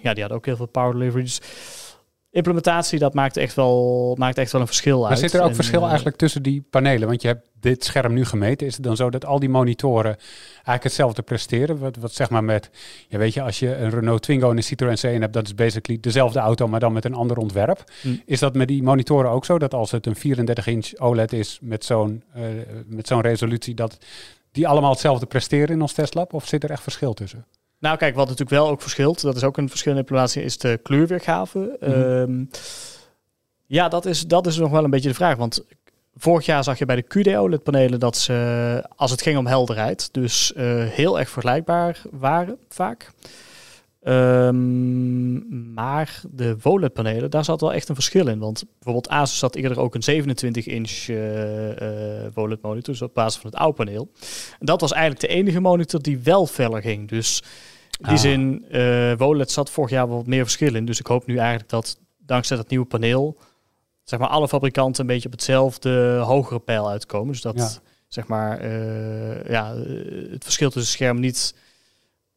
Ja, die hadden ook heel veel power delivery. Dus implementatie, dat maakt echt wel, maakt echt wel een verschil Maar uit. zit er ook En, verschil eh, eigenlijk tussen die panelen? Want je hebt dit scherm nu gemeten. Is het dan zo dat al die monitoren eigenlijk hetzelfde presteren? Wat, wat zeg maar met, ja, weet je, als je een Renault Twingo en een Citroën C1 hebt, dat is basically dezelfde auto, maar dan met een ander ontwerp. Hm. Is dat met die monitoren ook zo? Dat als het een 34 inch OLED is met zo'n eh, met zo'n resolutie, dat die allemaal hetzelfde presteren in ons testlab? Of zit er echt verschil tussen? Nou, kijk, wat natuurlijk wel ook verschilt, dat is ook een verschil in implementatie, is de kleurweergave. Mhm. Ehm, ja, dat is, dat is nog wel een beetje de vraag. Want vorig jaar zag je bij de QD-OLED-panelen dat ze, als het ging om helderheid, dus eh, heel erg vergelijkbaar waren vaak. Ehm, maar de OLED-panelen, daar zat wel echt een verschil in. Want bijvoorbeeld Asus had eerder ook een 27-inch uh, OLED-monitor, dus op basis van het oude paneel. En dat was eigenlijk de enige monitor die wel feller ging. Dus in die Ah. zin, uh, OLED zat vorig jaar wat meer verschil in. Dus ik hoop nu eigenlijk dat dankzij dat nieuwe paneel, zeg maar, alle fabrikanten een beetje op hetzelfde hogere pijl uitkomen. Dus dat, Ja. zeg maar, uh, ja, het verschil tussen scherm niet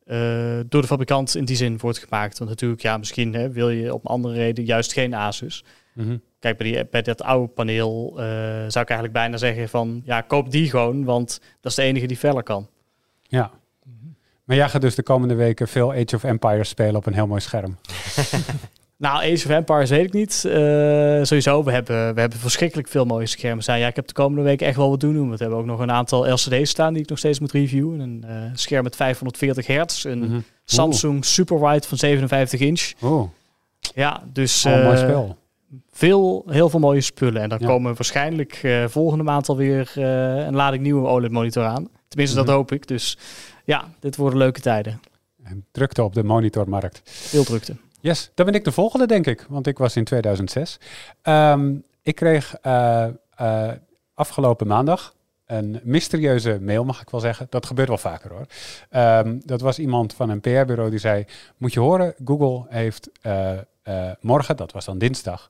uh, door de fabrikant in die zin wordt gemaakt. Want natuurlijk, ja, misschien hè, wil je op een andere reden juist geen Asus. Mhm. Kijk, bij, die, bij dat oude paneel uh, zou ik eigenlijk bijna zeggen van, ja, koop die gewoon, want dat is de enige die feller kan. Ja. Maar jij gaat dus de komende weken veel Age of Empires spelen op een heel mooi scherm. Nou, Age of Empires weet ik niet. Uh, sowieso, we hebben, we hebben verschrikkelijk veel mooie schermen staan. Ja, ik heb de komende weken echt wel wat doen. Want we hebben ook nog een aantal LCD's staan die ik nog steeds moet reviewen. Een uh, scherm met 540 hertz. Een Mhm. mm -hmm. Samsung Super Wide van 57 inch. Oeh. Ja, dus... Oh, mooi spel. Veel, heel veel mooie spullen. En dan Ja. komen waarschijnlijk uh, volgende maand alweer uh, een lading nieuwe OLED-monitor aan. Tenminste, Mhm. dat hoop ik. Dus ja, dit worden leuke tijden. En drukte op de monitormarkt. Veel drukte. Yes, dan ben ik de volgende, denk ik. Want ik was in 2006. Um, ik kreeg uh, uh, afgelopen maandag een mysterieuze mail, mag ik wel zeggen. Dat gebeurt wel vaker hoor. Um, dat was iemand van een PR-bureau die zei... Moet je horen, Google heeft uh, morgen, dat was dan dinsdag...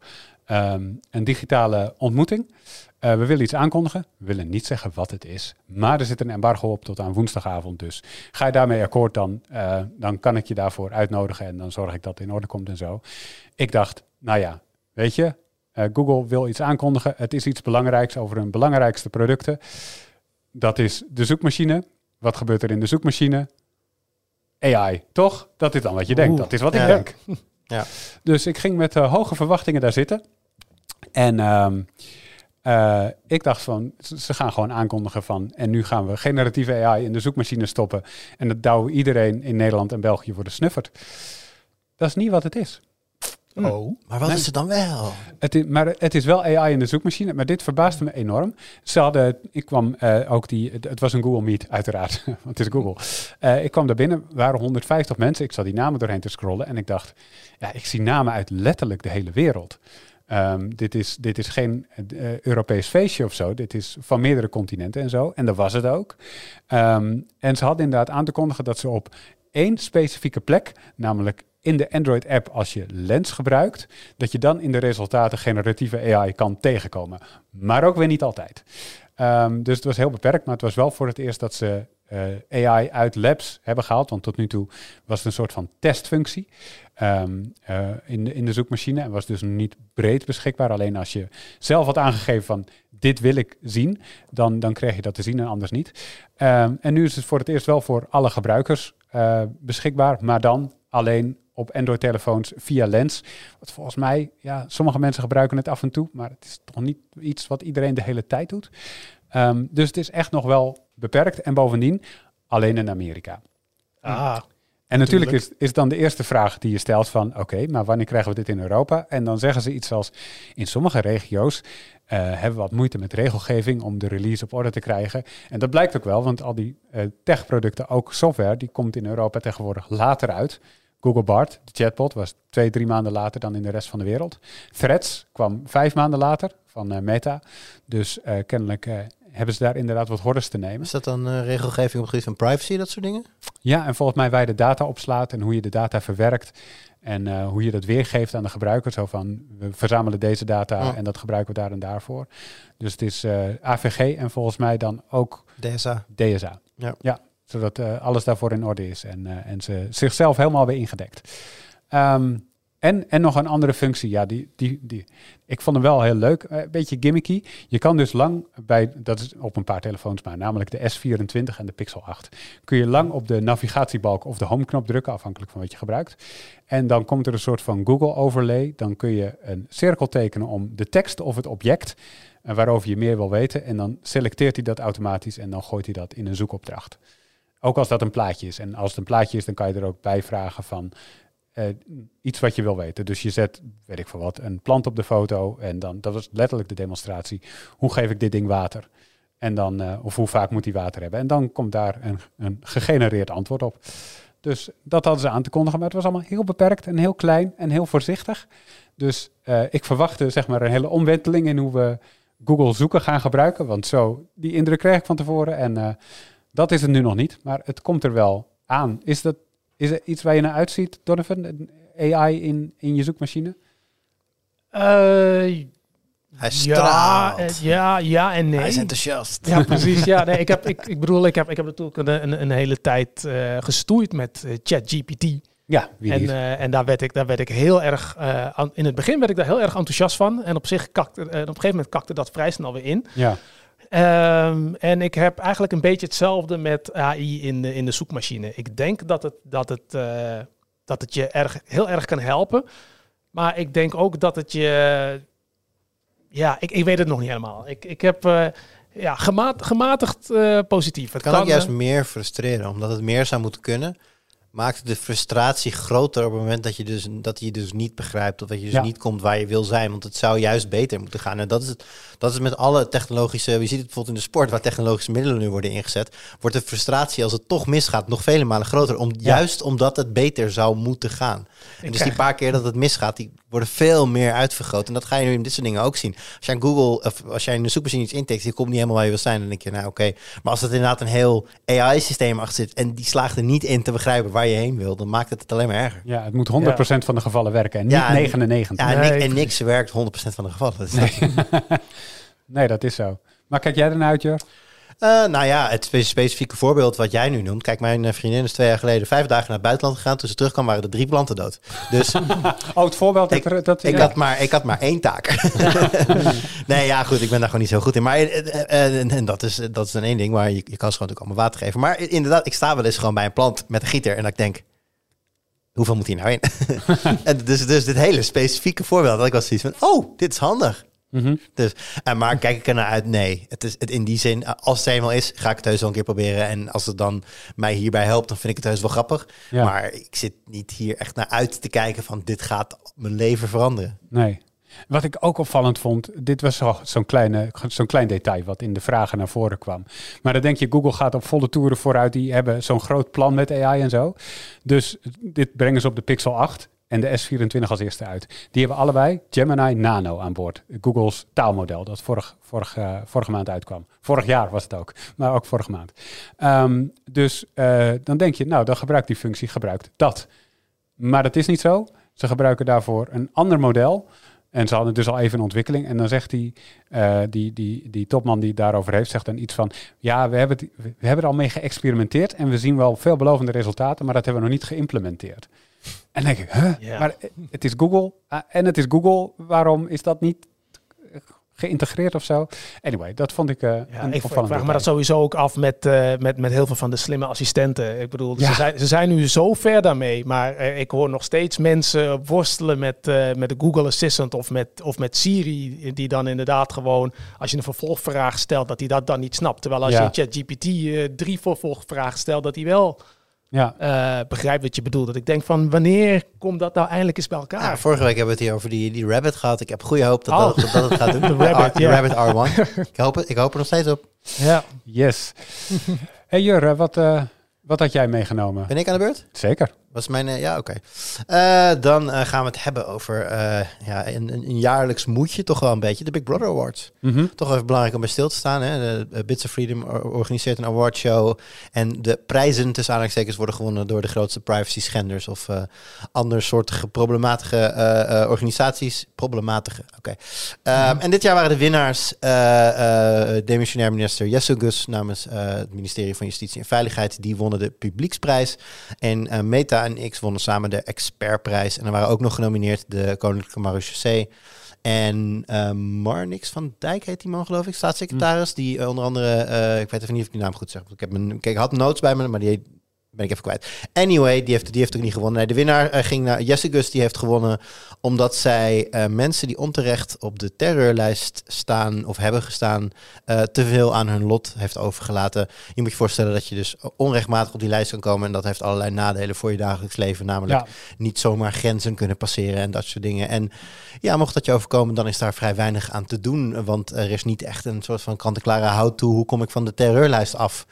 Um, een digitale ontmoeting. Uh, we willen iets aankondigen. We willen niet zeggen wat het is. Maar er zit een embargo op tot aan woensdagavond. Dus ga je daarmee akkoord, dan, uh, dan kan ik je daarvoor uitnodigen. En dan zorg ik dat het in orde komt en zo. Ik dacht, nou ja, weet je, uh, Google wil iets aankondigen. Het is iets belangrijks over hun belangrijkste producten. Dat is de zoekmachine. Wat gebeurt er in de zoekmachine? AI, toch? Dat is dan wat je denkt. Dat is wat ja. ik denk. Ja. Dus ik ging met hoge verwachtingen daar zitten. En um, uh, ik dacht van, ze gaan gewoon aankondigen van... en nu gaan we generatieve AI in de zoekmachine stoppen... en dat douwen iedereen in Nederland en België voor de snuffert. Dat is niet wat het is. Oh. Maar wat Nee. is het dan wel? Het is, maar het is wel AI in de zoekmachine, maar dit verbaasde me enorm. Ze hadden, ik kwam uh, ook die, het, het was een Google Meet uiteraard, want het is Google. Uh, ik kwam daar binnen, er waren 150 mensen, ik zat die namen doorheen te scrollen en ik dacht, ja, ik zie namen uit letterlijk de hele wereld. Um, dit, is, dit is geen uh, Europees feestje of zo. Dit is van meerdere continenten en zo. En dat was het ook. Um, en ze hadden inderdaad aan te kondigen dat ze op één specifieke plek, namelijk in de Android-app als je Lens gebruikt, dat je dan in de resultaten generatieve AI kan tegenkomen. Maar ook weer niet altijd. Um, dus het was heel beperkt, maar het was wel voor het eerst dat ze uh, AI uit labs hebben gehaald. Want tot nu toe was het een soort van testfunctie um, uh, in, de, in de zoekmachine. En was dus niet breed beschikbaar. Alleen als je zelf had aangegeven van dit wil ik zien, dan, dan kreeg je dat te zien en anders niet. Um, en nu is het voor het eerst wel voor alle gebruikers uh, beschikbaar, maar dan alleen op Android-telefoons via Lens. Wat volgens mij, ja, sommige mensen gebruiken het af en toe, maar het is toch niet iets wat iedereen de hele tijd doet. Um, dus het is echt nog wel beperkt en bovendien alleen in Amerika. Ah. En natuurlijk is, is dan de eerste vraag die je stelt van... oké, okay, maar wanneer krijgen we dit in Europa? En dan zeggen ze iets als... in sommige regio's uh, hebben we wat moeite met regelgeving... om de release op orde te krijgen. En dat blijkt ook wel, want al die uh, techproducten, ook software... die komt in Europa tegenwoordig later uit. Google Bart, de chatbot, was twee, drie maanden later dan in de rest van de wereld. Threads kwam vijf maanden later van uh, Meta. Dus kennelijk hebben ze daar inderdaad wat hordes te nemen. Is dat dan uh, regelgeving op het gebied van privacy, dat soort dingen? Ja, en volgens mij waar je de data opslaat en hoe je de data verwerkt. En uh, hoe je dat weergeeft aan de gebruiker. Zo van, we verzamelen deze data Ja. en dat gebruiken we daar en daarvoor. Dus het is uh, AVG en volgens mij dan ook DSA. DSA. Ja. ja zodat alles daarvoor in orde is en, en ze zichzelf helemaal weer ingedekt. Um, En, en nog een andere functie, ja, die, die, die, ik vond hem wel heel leuk, eh, een beetje gimmicky. Je kan dus lang bij, dat is op een paar telefoons maar, namelijk de S24 en de Pixel 8, kun je lang op de navigatiebalk of de homeknop drukken, afhankelijk van wat je gebruikt. En dan komt er een soort van Google overlay. Dan kun je een cirkel tekenen om de tekst of het object uh, waarover je meer wil weten. En dan selecteert hij dat automatisch en dan gooit hij dat in een zoekopdracht. Ook als dat een plaatje is. En als het een plaatje is, dan kan je er ook bij vragen van uh, iets wat je wil weten. Dus je zet, weet ik veel wat, een plant op de foto. En dan, dat was letterlijk de demonstratie. Hoe geef ik dit ding water? En dan, uh, of hoe vaak moet hij water hebben? En dan komt daar een, een gegenereerd antwoord op. Dus dat hadden ze aan te kondigen, maar het was allemaal heel beperkt en heel klein en heel voorzichtig. Dus uh, ik verwachtte zeg maar een hele omwenteling in hoe we Google zoeken gaan gebruiken. Want zo, die indruk kreeg ik van tevoren. En dat is het nu nog niet, maar het komt er wel aan. Is, dat, is er iets waar je naar uitziet, Donovan? AI in, in je zoekmachine? Uh, hij straalt. Ja, uh, ja, ja en nee. Hij is enthousiast. Ja, precies. Ja, nee, ik, heb, ik, ik bedoel, ik heb, ik heb natuurlijk een, een, een hele tijd uh, gestoeid met uh, ChatGPT. Ja, wie en, uh, en daar werd ik, daar werd ik heel erg, in het begin werd ik daar heel erg enthousiast van. En op zich kakte, op een gegeven moment kakte dat vrij snel weer in. Ja. Um, en ik heb eigenlijk een beetje hetzelfde met AI in de, in de zoekmachine. Ik denk dat het, dat het, dat het je erg, heel erg kan helpen. Maar ik denk ook dat het je ja, ik, ik weet het nog niet helemaal. Ik, ik heb uh, ja, gematigd, gematigd uh, positief. Het kan, kan ook juist meer frustreren, omdat het meer zou moeten kunnen. Maakt de frustratie groter op het moment dat je dus, dat je dus niet begrijpt of dat je dus ja. niet komt waar je wil zijn. Want het zou juist beter moeten gaan. En dat is, het, dat is met alle technologische, je ziet het bijvoorbeeld in de sport waar technologische middelen nu worden ingezet, wordt de frustratie als het toch misgaat nog vele malen groter. Om, ja. Juist omdat het beter zou moeten gaan. En dus die paar keer dat het misgaat, die worden veel meer uitvergroot. En dat ga je nu in dit soort dingen ook zien. Als jij in Google, of als jij in de zoekmachine iets intikt, die komt niet helemaal waar je wil zijn, dan denk je, nou oké. Okay. Maar als het inderdaad een heel AI-systeem achter zit en die slaagt er niet in te begrijpen waar je heen wil, dan maakt het het alleen maar erger. Ja, het moet 100% ja. van de gevallen werken en niet ja, 99. Ja, nee, en niks werkt 100% van de gevallen. Dat nee. nee, dat is zo. Maar kijk jij ernaar uit, Jor? Uh, nou ja, het specifieke voorbeeld wat jij nu noemt. Kijk, mijn vriendin is twee jaar geleden vijf dagen naar het buitenland gegaan. Toen ze terugkwam waren er drie planten dood. Dus oh, het voorbeeld ik, dat, dat ik, ja. had maar, ik had maar één taak. nee, ja, goed, ik ben daar gewoon niet zo goed in. Maar uh, en, dat, is, dat is dan één ding, maar je, je kan ze gewoon ook allemaal water geven. Maar inderdaad, ik sta wel eens gewoon bij een plant met een gieter en dat ik denk... Hoeveel moet hier nou in? en dus, dus dit hele specifieke voorbeeld, dat ik was zoiets van... Oh, dit is handig. Mm -hmm. Dus, uh, maar kijk ik er naar uit? Nee. Het is het in die zin, als het eenmaal is, ga ik het heus wel een keer proberen. En als het dan mij hierbij helpt, dan vind ik het heus wel grappig. Ja. Maar ik zit niet hier echt naar uit te kijken van dit gaat mijn leven veranderen. Nee. Wat ik ook opvallend vond, dit was zo'n zo kleine, zo'n klein detail wat in de vragen naar voren kwam. Maar dan denk je, Google gaat op volle toeren vooruit. Die hebben zo'n groot plan met AI en zo. Dus dit brengen ze op de Pixel 8 en de S24 als eerste uit. Die hebben allebei Gemini Nano aan boord. Google's taalmodel dat vorig, vorig, uh, vorige maand uitkwam. Vorig jaar was het ook, maar ook vorige maand. Um, dus uh, dan denk je, nou, dan gebruikt die functie, gebruikt dat. Maar dat is niet zo. Ze gebruiken daarvoor een ander model. En ze hadden dus al even een ontwikkeling. En dan zegt die, uh, die, die, die topman die het daarover heeft, zegt dan iets van... Ja, we hebben, we hebben er al mee geëxperimenteerd en we zien wel veelbelovende resultaten, maar dat hebben we nog niet geïmplementeerd. En dan denk ik, huh? Maar het is Google uh, en het is Google. Waarom is dat niet geïntegreerd of zo? Anyway, dat vond ik uh, ja, een ik vraag me dat sowieso ook af met, uh, met, met heel veel van de slimme assistenten. Ik bedoel, Ja. ze, zijn, ze zijn nu zo ver daarmee, maar eh, ik hoor nog steeds mensen worstelen met, eh, met de Google Assistant of met, of met Siri, die dan inderdaad gewoon, als je een vervolgvraag stelt, dat hij dat dan niet snapt. Terwijl als Ja. je ChatGPT eh, drie vervolgvragen stelt, dat hij wel Ja, eh, begrijpt wat je bedoelt. Dat ik denk van, wanneer komt dat nou eindelijk eens bij elkaar? Ja, vorige week hebben we het hier over die, die Rabbit gehad. Ik heb goede hoop dat, Oh. dat, dat, dat het gaat doen. De Rabbit, R- ja. Rabbit R1. ik, hoop het, ik hoop er nog steeds op. ja. yes. hey Jur, wat, uh, wat had jij meegenomen? Ben ik aan de beurt? Zeker. Was mijn, uh, ja, oké. Okay. Uh, dan uh, gaan we het hebben over ja, een, een, jaarlijks moedje, toch wel een beetje, de Big Brother Awards. Mm -hmm. Toch even belangrijk om bij stil te staan. Hè? De, Bits of Freedom organiseert een awardshow. En de prijzen tussen aanhalingstekens worden gewonnen door de grootste privacy schenders of andere soortige problematische uh, uh, organisaties. Problematische, oké. Okay. Um, mm -hmm. En dit jaar waren de winnaars demissionair minister Jesse Gus namens het ministerie van Justitie en Veiligheid. Die wonnen de publieksprijs. En Meta en X wonnen samen de expertprijs. En er waren ook nog genomineerd de Koninklijke Marechaussee. En uh, Marnix van Dijk heet die man, geloof ik, staatssecretaris. Die eh, onder andere, eh, ik weet even niet of ik die naam goed zeg. Ik, heb mijn, kijk, ik had notes bij me, maar die ben ik even kwijt. Anyway, die heeft, die heeft ook niet gewonnen. Nee, de winnaar eh, ging naar Jessica. Die heeft gewonnen omdat zij eh, mensen die onterecht op de terreurlijst staan of hebben gestaan, eh, te veel aan hun lot heeft overgelaten. Je moet je voorstellen dat je dus onrechtmatig op die lijst kan komen. En dat heeft allerlei nadelen voor je dagelijks leven. Namelijk niet zomaar grenzen kunnen passeren en dat soort dingen. En ja, mocht dat je overkomen, dan is daar vrij weinig aan te doen. Want er is niet echt een soort van kant-en-klare houd-toe. Hoe kom ik van de terreurlijst af?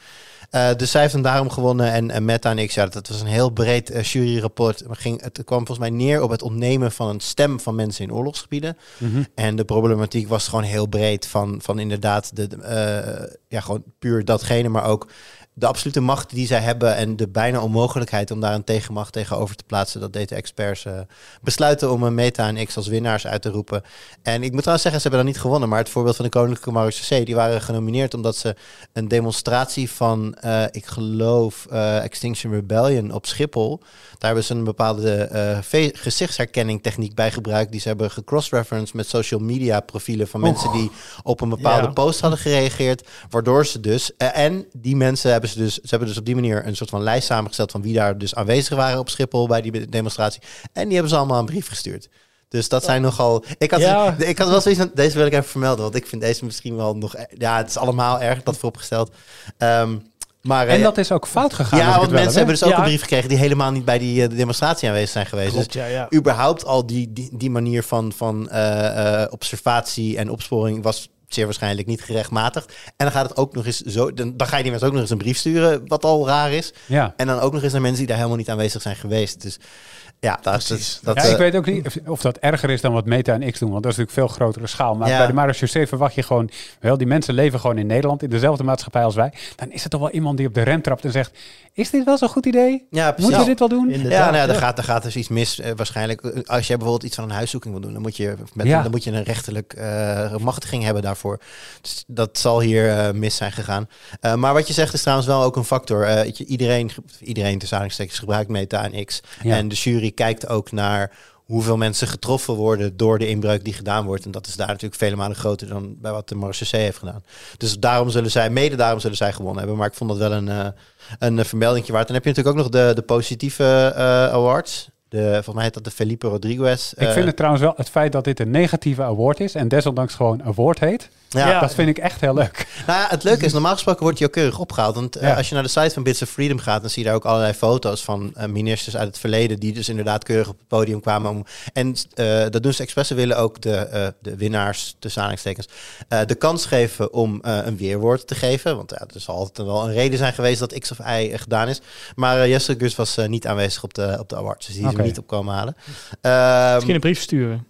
Uh, dus zij heeft hem daarom gewonnen. En, en Meta en ik, ja, dat was een heel breed uh, juryrapport. Ging, het kwam volgens mij neer op het ontnemen van een stem van mensen in oorlogsgebieden. Mhm. En de problematiek was gewoon heel breed van, van inderdaad de, uh, ja, gewoon puur datgene, maar ook de absolute macht die zij hebben en de bijna onmogelijkheid om daar een tegenmacht tegenover te plaatsen, dat deed de experts uh, besluiten om een Meta en X als winnaars uit te roepen. En ik moet trouwens zeggen, ze hebben dan niet gewonnen, maar het voorbeeld van de Koninklijke Marechaussee, die waren genomineerd omdat ze een demonstratie van, uh, ik geloof, uh, Extinction Rebellion op Schiphol, daar hebben ze een bepaalde gezichtsherkenning techniek bij gebruikt, die ze hebben gecross-referenced met social media profielen van mensen die op een bepaalde Ja. post hadden gereageerd, waardoor ze dus, en die mensen hebben ze dus, ze hebben dus op die manier een soort van lijst samengesteld van wie daar dus aanwezig waren op Schiphol bij die demonstratie. En die hebben ze allemaal een brief gestuurd. Dus dat zijn nogal. Ik had, Ja. ik had wel zoiets van. Deze wil ik even vermelden, want ik vind deze misschien wel nog. Ja, het is allemaal erg dat vooropgesteld. Ehm maar, En eh, dat is ook fout gegaan. ja, want mensen heb, hebben dus ook Ja. een brief gekregen die helemaal niet bij die eh, demonstratie aanwezig zijn geweest. Klopt, Dus ja, ja. überhaupt al die, die, die manier van, van eh, eh, observatie en opsporing was zeer waarschijnlijk niet gerechtmatigd. En dan gaat het ook nog eens zo. Dan, dan ga je die mensen ook nog eens een brief sturen, wat al raar is. Ja. En dan ook nog eens naar mensen die daar helemaal niet aanwezig zijn geweest. Dus ja, dat, Precies. dat, ja, eh, ik weet ook niet of, of dat erger is dan wat Meta en X doen, want dat is natuurlijk veel grotere schaal. Maar Ja. bij de marechaussee verwacht je gewoon, wel, die mensen leven gewoon in Nederland, in dezelfde maatschappij als wij. Dan is er toch wel iemand die op de rem trapt en zegt, is dit wel zo'n goed idee? ja, precies. Moeten we dit wel doen? Inderdaad, Ja, nou ja. gaat, dan gaat dus iets mis eh, waarschijnlijk. Eh, Als je bijvoorbeeld iets van een huiszoeking wil doen, dan moet je, met, Ja. dan moet je een rechterlijk eh, machtiging hebben daarvoor. Dus dat zal hier eh, mis zijn gegaan. Eh, maar wat je zegt is trouwens wel ook een factor. Eh, iedereen, iedereen tussen aanhalingstekens gebruikt Meta en X. Ja. En de jury kijkt ook naar hoeveel mensen getroffen worden door de inbreuk die gedaan wordt. En dat is daar natuurlijk vele malen groter dan bij wat de Marseillais heeft gedaan. Dus daarom zullen zij, mede daarom zullen zij gewonnen hebben. Maar ik vond dat wel een, eh een eh, vermeldingje waard. Dan heb je natuurlijk ook nog de, de positieve eh, awards. De, volgens mij heet dat de Felipe Rodriguez. Ik vind het trouwens wel het feit dat dit een negatieve award is en desondanks gewoon award heet. Ja, Ja. Dat vind ik echt heel leuk. Nou ja, het leuke is, normaal gesproken wordt die ook keurig opgehaald. Want eh, Ja. als je naar de site van Bits of Freedom gaat, dan zie je daar ook allerlei foto's van eh, ministers uit het verleden die dus inderdaad keurig op het podium kwamen. Om, en eh, dat doen ze expres. Ze willen ook de, eh, de winnaars, tussen aanhalingstekens, eh, de kans geven om eh, een weerwoord te geven. Want ja, er zal altijd wel een reden zijn geweest dat X of Y gedaan is. Maar uh, Jesse Gus was eh, niet aanwezig op de, op de awards, dus die is er niet op komen halen. Ehm, Misschien een brief sturen.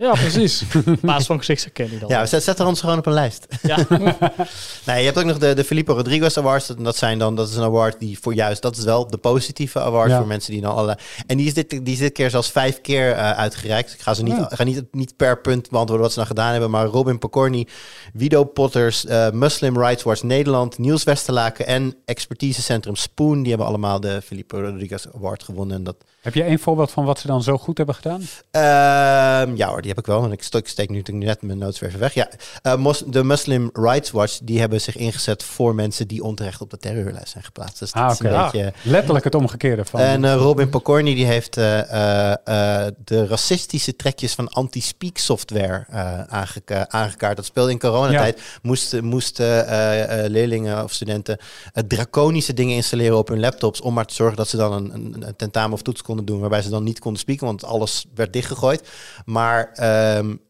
Ja, precies. Basis van gezichtsherkenning dan. ja, zet, zet er ons gewoon op een lijst. Ja. Nee, je hebt ook nog de, de Filippo Rodriguez Awards. Dat, dat zijn dan, dat is een award die voor juist, dat is wel de positieve award Ja. voor mensen die dan alle. En die is dit, die is dit keer zelfs vijf keer eh, uitgereikt. Ik ga ze niet, Ja. ga niet, niet per punt beantwoorden wat ze nou gedaan hebben. Maar Robin Pokorny, Wido Potters, eh, Muslim Rights Watch Nederland, Niels Westerlaken en Expertisecentrum Spoon. Die hebben allemaal de Filippo Rodriguez Award gewonnen. En dat, Heb je één voorbeeld van wat ze dan zo goed hebben gedaan? Ehm, ja hoor, die heb ik wel. Want ik steek, steek nu natuurlijk net mijn notes weer even weg. Ja, eh, mos- de Muslim Rights Watch die hebben zich ingezet voor mensen die onterecht op de terreurlijst zijn geplaatst. Dus dat Ah, is een beetje... Letterlijk het omgekeerde van. En eh, Robin Pokorny die heeft eh, de racistische trekjes van anti-speak software aangeka- aangekaart. Dat speelde in coronatijd. Moesten moesten eh, leerlingen of studenten draconische dingen installeren op hun laptops om maar te zorgen dat ze dan een, een, een tentamen of toets konden doen waarbij ze dan niet konden spieken, want alles werd dichtgegooid. Maar um,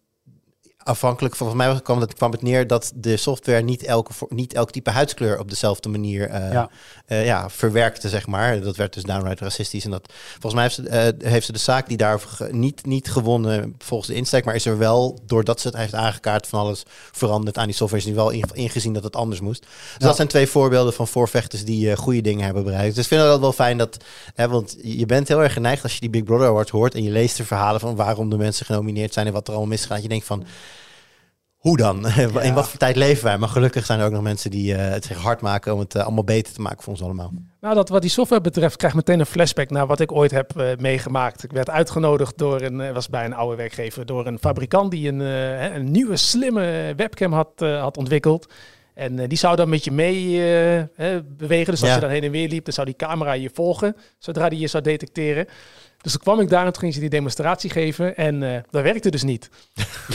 afhankelijk, volgens mij kwam het, kwam het neer dat de software niet elke, niet elk type huidskleur op dezelfde manier eh, Ja. eh, ja, verwerkte, zeg maar. Dat werd dus downright racistisch. En dat, volgens mij heeft ze, eh, heeft ze de zaak die daarover ge- niet, niet gewonnen volgens de insteek, maar is er wel, doordat ze het heeft aangekaart, van alles veranderd aan die software, is nu wel in- ingezien dat het anders moest. Dus Ja. dat zijn twee voorbeelden van voorvechters die goede dingen hebben bereikt. Dus ik vind dat wel fijn dat, hè, want je bent heel erg geneigd als je die Big Brother Awards hoort en je leest de verhalen van waarom de mensen genomineerd zijn en wat er allemaal misgaat. Je denkt van, hoe dan? In wat voor tijd leven wij? Maar gelukkig zijn er ook nog mensen die eh, het zich hard maken om het eh, allemaal beter te maken voor ons allemaal. Nou, dat wat die software betreft, krijg ik meteen een flashback naar wat ik ooit heb eh, meegemaakt. Ik werd uitgenodigd door een, was bij een oude werkgever, door een fabrikant die een, een nieuwe slimme webcam had, had ontwikkeld. En eh, die zou dan met je mee eh, bewegen. Dus als Ja. je dan heen en weer liep, dan zou die camera je volgen, zodra die je zou detecteren. Dus toen kwam ik daar en toen ging ze die demonstratie geven. En eh, dat werkte dus niet.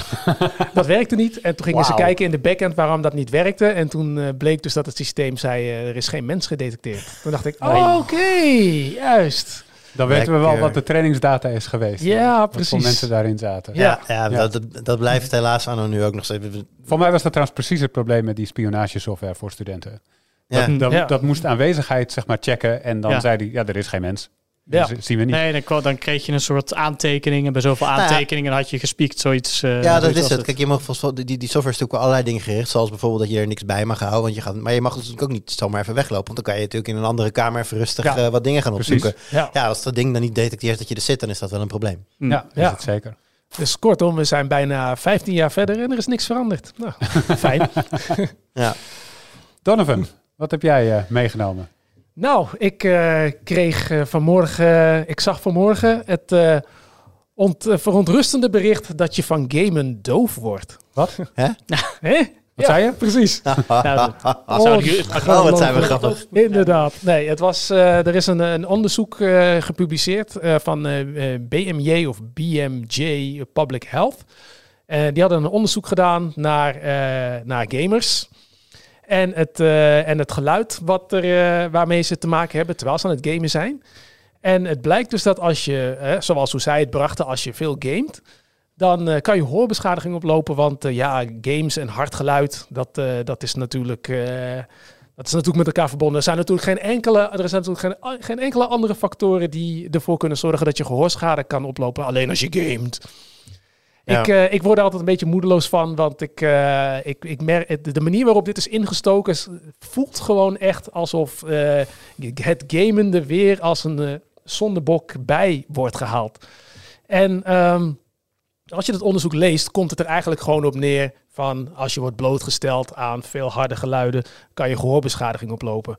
dat werkte niet. En toen gingen ze kijken in de backend waarom dat niet werkte. En toen bleek dus dat het systeem zei, er is geen mens gedetecteerd. Toen dacht ik, oh, oké, juist. Dan weten we wel Lekker. wat de trainingsdata is geweest. Ja, Wat precies. voor mensen daarin zaten. Ja. Ja, Ja. Dat, dat blijft helaas anno nu ook nog steeds. Voor mij was dat trouwens precies het probleem met die spionagesoftware voor studenten. Ja. Dat, dat, Ja. dat moest aanwezigheid zeg maar checken en dan Ja. zei hij, ja, er is geen mens. Ja. Dus zien we niet. Nee, dan, kwam- dan kreeg je een soort aantekening. En bij zoveel Nou ja. aantekeningen had je gespiekt zoiets. eh, Ja, dat zoiets is het. Kijk, je mag volgens die, die software is natuurlijk allerlei dingen gericht. Zoals bijvoorbeeld dat je er niks bij mag houden. Want je gaat, maar je mag dus natuurlijk ook niet zomaar even weglopen. Want dan kan je natuurlijk in een andere kamer even rustig Ja. eh, wat dingen gaan opzoeken. Ja. Ja, als dat ding dan niet detecteert dat je er zit, dan is dat wel een probleem. Hm. Ja, is Ja. het zeker. Dus kortom, we zijn bijna 15 jaar verder en er is niks veranderd. Nou, fijn. Ja. Donovan, wat heb jij eh, meegenomen? Nou, ik eh, kreeg eh, vanmorgen, ik zag vanmorgen het eh, ont, eh, verontrustende bericht dat je van gamen doof wordt. Wat? Hè? Wat zei je? Precies. Nou, dat- Oh, ik- wat zijn we grappig. Inderdaad. Nee, het was, eh, er is een, een onderzoek eh, gepubliceerd eh, van eh, eh, BMJ of BMJ Public Health. Eh, die hadden een onderzoek gedaan naar, eh, naar gamers. En het, eh, en het geluid wat er, eh, waarmee ze te maken hebben terwijl ze aan het gamen zijn. En het blijkt dus dat als je, eh, zoals hoe zij het brachten, als je veel gamet, dan eh, kan je hoorbeschadiging oplopen. Want ja, games en hard geluid, dat, dat is natuurlijk... dat is natuurlijk met elkaar verbonden. Er zijn natuurlijk geen enkele, er zijn natuurlijk geen, geen enkele andere factoren die ervoor kunnen zorgen dat je gehoorschade kan oplopen. Alleen als je gamet. Ja. Ik, eh, ik word er altijd een beetje moedeloos van, want ik, eh, ik, ik merk, de manier waarop dit is ingestoken is- voelt gewoon echt alsof eh, het gamen er weer als een zondebok bij wordt gehaald. En ehm, als je dat onderzoek leest, komt het er eigenlijk gewoon op neer van als je wordt blootgesteld aan veel harde geluiden, kan je gehoorbeschadiging oplopen.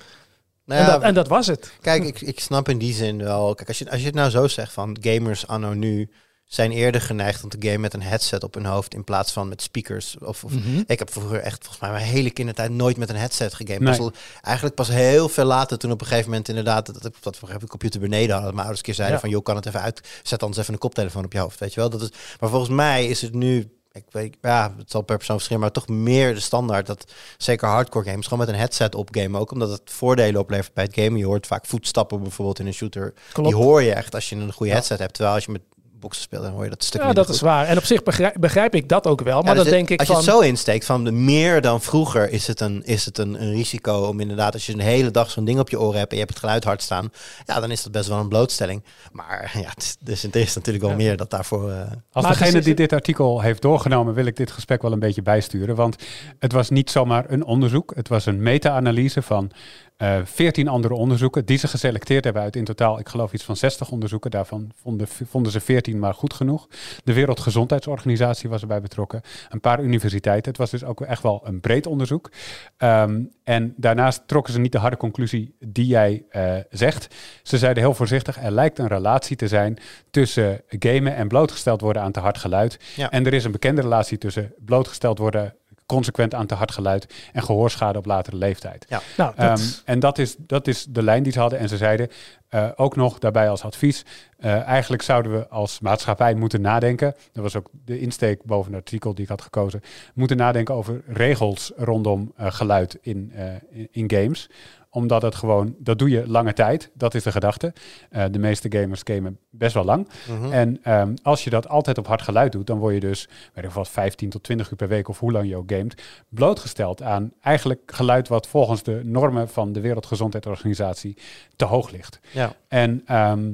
Nou en, dat, en dat was het. Kijk, ik, ik snap in die zin wel. Kijk, als je, als je het nou zo zegt van gamers anno nu zijn eerder geneigd om te gamen met een headset op hun hoofd in plaats van met speakers. Of, of Mhm. ik heb vroeger echt volgens mij mijn hele kindertijd nooit met een headset gegamed. Nee. Pas eigenlijk pas heel veel later toen op een gegeven moment inderdaad dat, dat, dat we de computer beneden hadden. dat Mijn ouders een keer zeiden Ja. van joh, kan het even uit. Zet anders even een koptelefoon op je hoofd, weet je wel. Dat is, maar volgens mij is het nu ik weet, ja, het zal per persoon verschillen, maar toch meer de standaard dat zeker hardcore games gewoon met een headset op gamen ook, omdat het voordelen oplevert bij het gamen. Je hoort vaak voetstappen bijvoorbeeld in een shooter. Klopt. Die hoor je echt als je een goede Ja. headset hebt, terwijl als je met boksen speelt, dan hoor je dat stuk Ja, dat is waar. En op zich begrijp, begrijp ik dat ook wel. Maar Ja, dan dus denk ik als van... je het zo insteekt van de meer dan vroeger is het een, is het een, een risico om inderdaad als je een hele dag zo'n ding op je oren hebt en je hebt het geluid hard staan, ja, dan is dat best wel een blootstelling. Maar ja, het is, dus er is natuurlijk wel Ja. meer dat daarvoor. eh, Als Maar degene dus die het- dit artikel heeft doorgenomen, wil ik dit gesprek wel een beetje bijsturen. Want het was niet zomaar een onderzoek. Het was een meta-analyse van eh 14 andere onderzoeken die ze geselecteerd hebben uit in totaal, ik geloof iets van 60 onderzoeken. Daarvan vonden, vonden ze 14 maar goed genoeg. De Wereldgezondheidsorganisatie was erbij betrokken. Een paar universiteiten. Het was dus ook echt wel een breed onderzoek. Ehm, en daarnaast trokken ze niet de harde conclusie die jij eh, zegt. Ze zeiden heel voorzichtig, er lijkt een relatie te zijn tussen gamen en blootgesteld worden aan te hard geluid. Ja. En er is een bekende relatie tussen blootgesteld worden consequent aan te hard geluid en gehoorschade op latere leeftijd. Nou, dat, Ehm, en dat is, dat is de lijn die ze hadden. En ze zeiden eh, ook nog daarbij als advies, eh, eigenlijk zouden we als maatschappij moeten nadenken, dat was ook de insteek boven het artikel die ik had gekozen, moeten nadenken over regels rondom eh, geluid in, eh, in, in games omdat het gewoon, dat doe je lange tijd. Dat is de gedachte. Eh, de meeste gamers gamen best wel lang. mhm. En ehm, als je dat altijd op hard geluid doet, dan word je dus, weet ik wat, 15 tot 20 uur per week of hoe lang je ook gamet, blootgesteld aan eigenlijk geluid wat volgens de normen van de Wereldgezondheidsorganisatie te hoog ligt. ja. En ehm,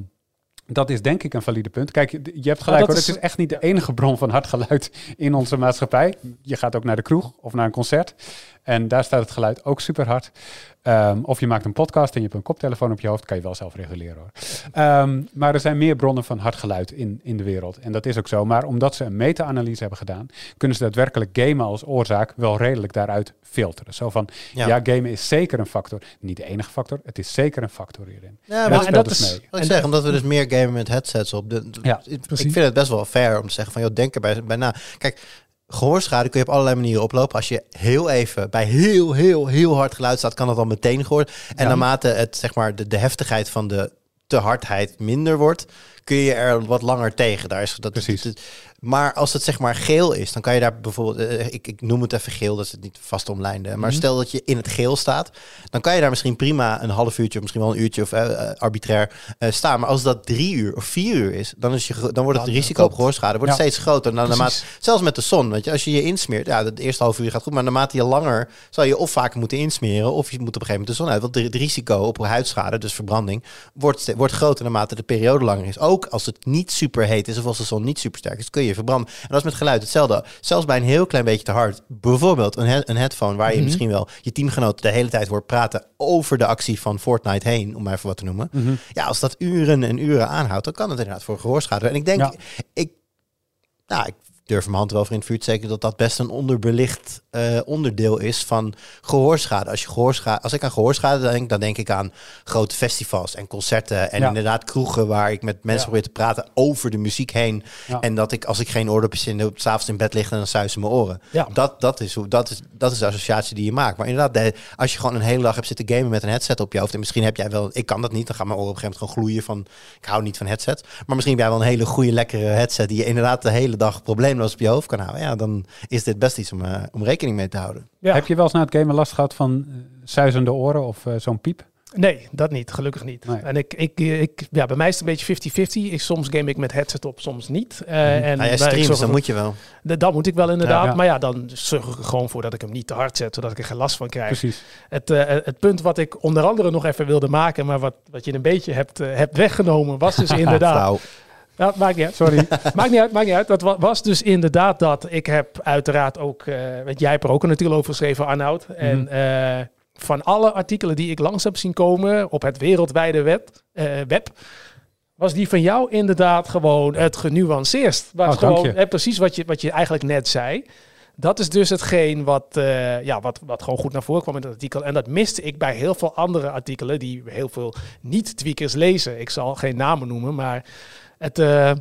dat is denk ik een valide punt. Kijk, je hebt gelijk dat hoor, is- het is echt niet de enige bron van hard geluid in onze maatschappij. Je gaat ook naar de kroeg of naar een concert. En daar staat het geluid ook super hard. Ehm, of je maakt een podcast en je hebt een koptelefoon op je hoofd, kan je wel zelf reguleren hoor. Ehm, maar er zijn meer bronnen van hard geluid in, in de wereld. En dat is ook zo. Maar omdat ze een meta-analyse hebben gedaan, kunnen ze daadwerkelijk gamen als oorzaak wel redelijk daaruit filteren. Zo van, ja, Ja. gamen is zeker een factor. Niet de enige factor, het is zeker een factor hierin. Ja, En maar dat en dat dus is- mee. Wat ik zeg, omdat we dus meer gamen met headsets op. De, Ja, ik, ik vind het best wel fair om te zeggen van, joh, denk erbij bij na. Kijk, gehoorschade kun je op allerlei manieren oplopen. Als je heel even bij heel, heel, heel hard geluid staat, kan dat al meteen gehoord. En Ja. naarmate het, zeg maar, de, de heftigheid van de te hardheid minder wordt, kun je er wat langer tegen. Daar is dat, Precies. Maar als het zeg maar geel is, dan kan je daar bijvoorbeeld, eh, ik, ik noem het even geel, dat is het niet vast omlijnde. Maar Mhm. stel dat je in het geel staat, dan kan je daar misschien prima een half uurtje, of misschien wel een uurtje of eh, eh, arbitrair eh, staan. Maar als dat drie uur of vier uur is, dan, is je, dan wordt het risico op gehoorschade wordt Ja. steeds groter. Dan naarmate, zelfs met de zon, weet je, als je je insmeert, ja, het eerste half uur gaat goed, maar naarmate je langer, zal je of vaker moeten insmeren, of je moet op een gegeven moment de zon uit. Want het risico op huidschade, dus verbranding, wordt, wordt groter naarmate de periode langer is. Ook als het niet super heet is of als de zon niet super sterk is, kun je verbranden. En dat is met geluid hetzelfde. Zelfs bij een heel klein beetje te hard. Bijvoorbeeld een, he- een headphone waar je Mhm. misschien wel je teamgenoten de hele tijd hoort praten over de actie van Fortnite heen, om maar even wat te noemen. Mhm. Ja, als dat uren en uren aanhoudt, dan kan het inderdaad voor gehoorschade. En ik denk, Ja. ik, nou, ik durf mijn hand wel voor in het vuur te steken dat dat best een onderbelicht eh, onderdeel is van gehoorschade. Als, je gehoorschade. als ik aan gehoorschade denk, dan denk ik aan grote festivals en concerten en Ja. inderdaad kroegen waar ik met mensen Ja. probeer te praten over de muziek heen. Ja. En dat ik, als ik geen oordopjes in, op s'avonds in bed lig, dan suizen mijn oren. Ja. Dat, dat, is hoe, dat, is, dat is de associatie die je maakt. Maar inderdaad, de- als je gewoon een hele dag hebt zitten gamen met een headset op je hoofd. En misschien heb jij wel, ik kan dat niet, dan gaan mijn oren op een gegeven moment gewoon gloeien van, ik hou niet van headset. Maar misschien heb jij wel een hele goede, lekkere headset die je inderdaad de hele dag probleemloos op je hoofd kan houden. Ja, dan is dit best iets om, eh, om rekening mee te houden. Ja. Heb je wel eens na het gamen last gehad van eh, zuizende oren of eh, zo'n piep? Nee, dat niet. Gelukkig niet. Nee. En ik, ik, ik, ja, bij mij is het een beetje 50-50. Ik, soms game ik met headset op, soms niet. Eh, en Nou, jij dus dan moet je wel. Dat moet ik wel inderdaad. Ja, ja. Maar ja, dan zorg ik er gewoon voor dat ik hem niet te hard zet, zodat ik er geen last van krijg. Precies. Het, eh, het punt wat ik onder andere nog even wilde maken, maar wat, wat je een beetje hebt, hebt weggenomen, was dus inderdaad. Ja, maakt niet uit. Sorry. maakt niet uit, maakt niet uit. Dat wa- was dus inderdaad dat ik heb uiteraard ook, eh want jij hebt er ook een artikel over geschreven, Arnoud. En eh, van alle artikelen die ik langs heb zien komen op het wereldwijde web, eh, web was die van jou inderdaad gewoon het genuanceerst. Waar Oh, gewoon, je. eh, precies wat je, wat je eigenlijk net zei. Dat is dus hetgeen wat, ja, wat, wat gewoon goed naar voren kwam in dat artikel. En dat miste ik bij heel veel andere artikelen die heel veel niet-tweakers lezen. Ik zal geen namen noemen, maar het, eh,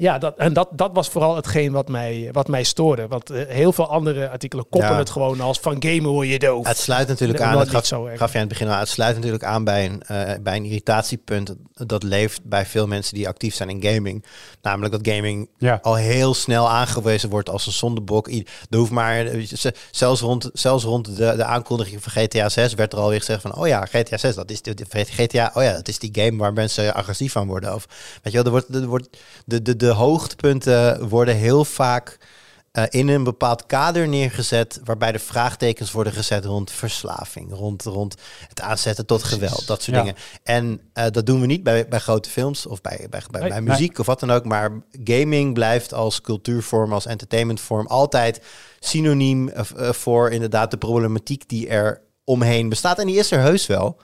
ja, dat, en dat, dat was vooral hetgeen wat mij, wat mij stoorde. Want eh, heel veel andere artikelen koppen Ja. het gewoon als van gamen word je doof. Het sluit natuurlijk aan, dat gaf, zo erg. gaf je aan het begin al, het sluit natuurlijk aan bij een, eh, bij een irritatiepunt dat leeft bij veel mensen die actief zijn in gaming. Namelijk dat gaming Ja. al heel snel aangewezen wordt als een zondebok. Er hoeft maar, eh, zelfs rond, zelfs rond de, de aankondiging van GTA 6 werd er alweer gezegd van, oh ja, GTA 6, dat is de, de- GTA, oh ja, dat is die game waar mensen agressief van worden. Of weet je wel, er wordt, er wordt de, de, de hoogtepunten worden heel vaak eh, in een bepaald kader neergezet, waarbij de vraagtekens worden gezet rond verslaving, rond, rond het aanzetten tot geweld, dat soort Ja. dingen. En eh, dat doen we niet bij, bij grote films of bij, bij, bij, Nee. bij muziek of wat dan ook, maar gaming blijft als cultuurvorm, als entertainmentvorm altijd synoniem eh, voor inderdaad de problematiek die er omheen bestaat. En die is er heus wel.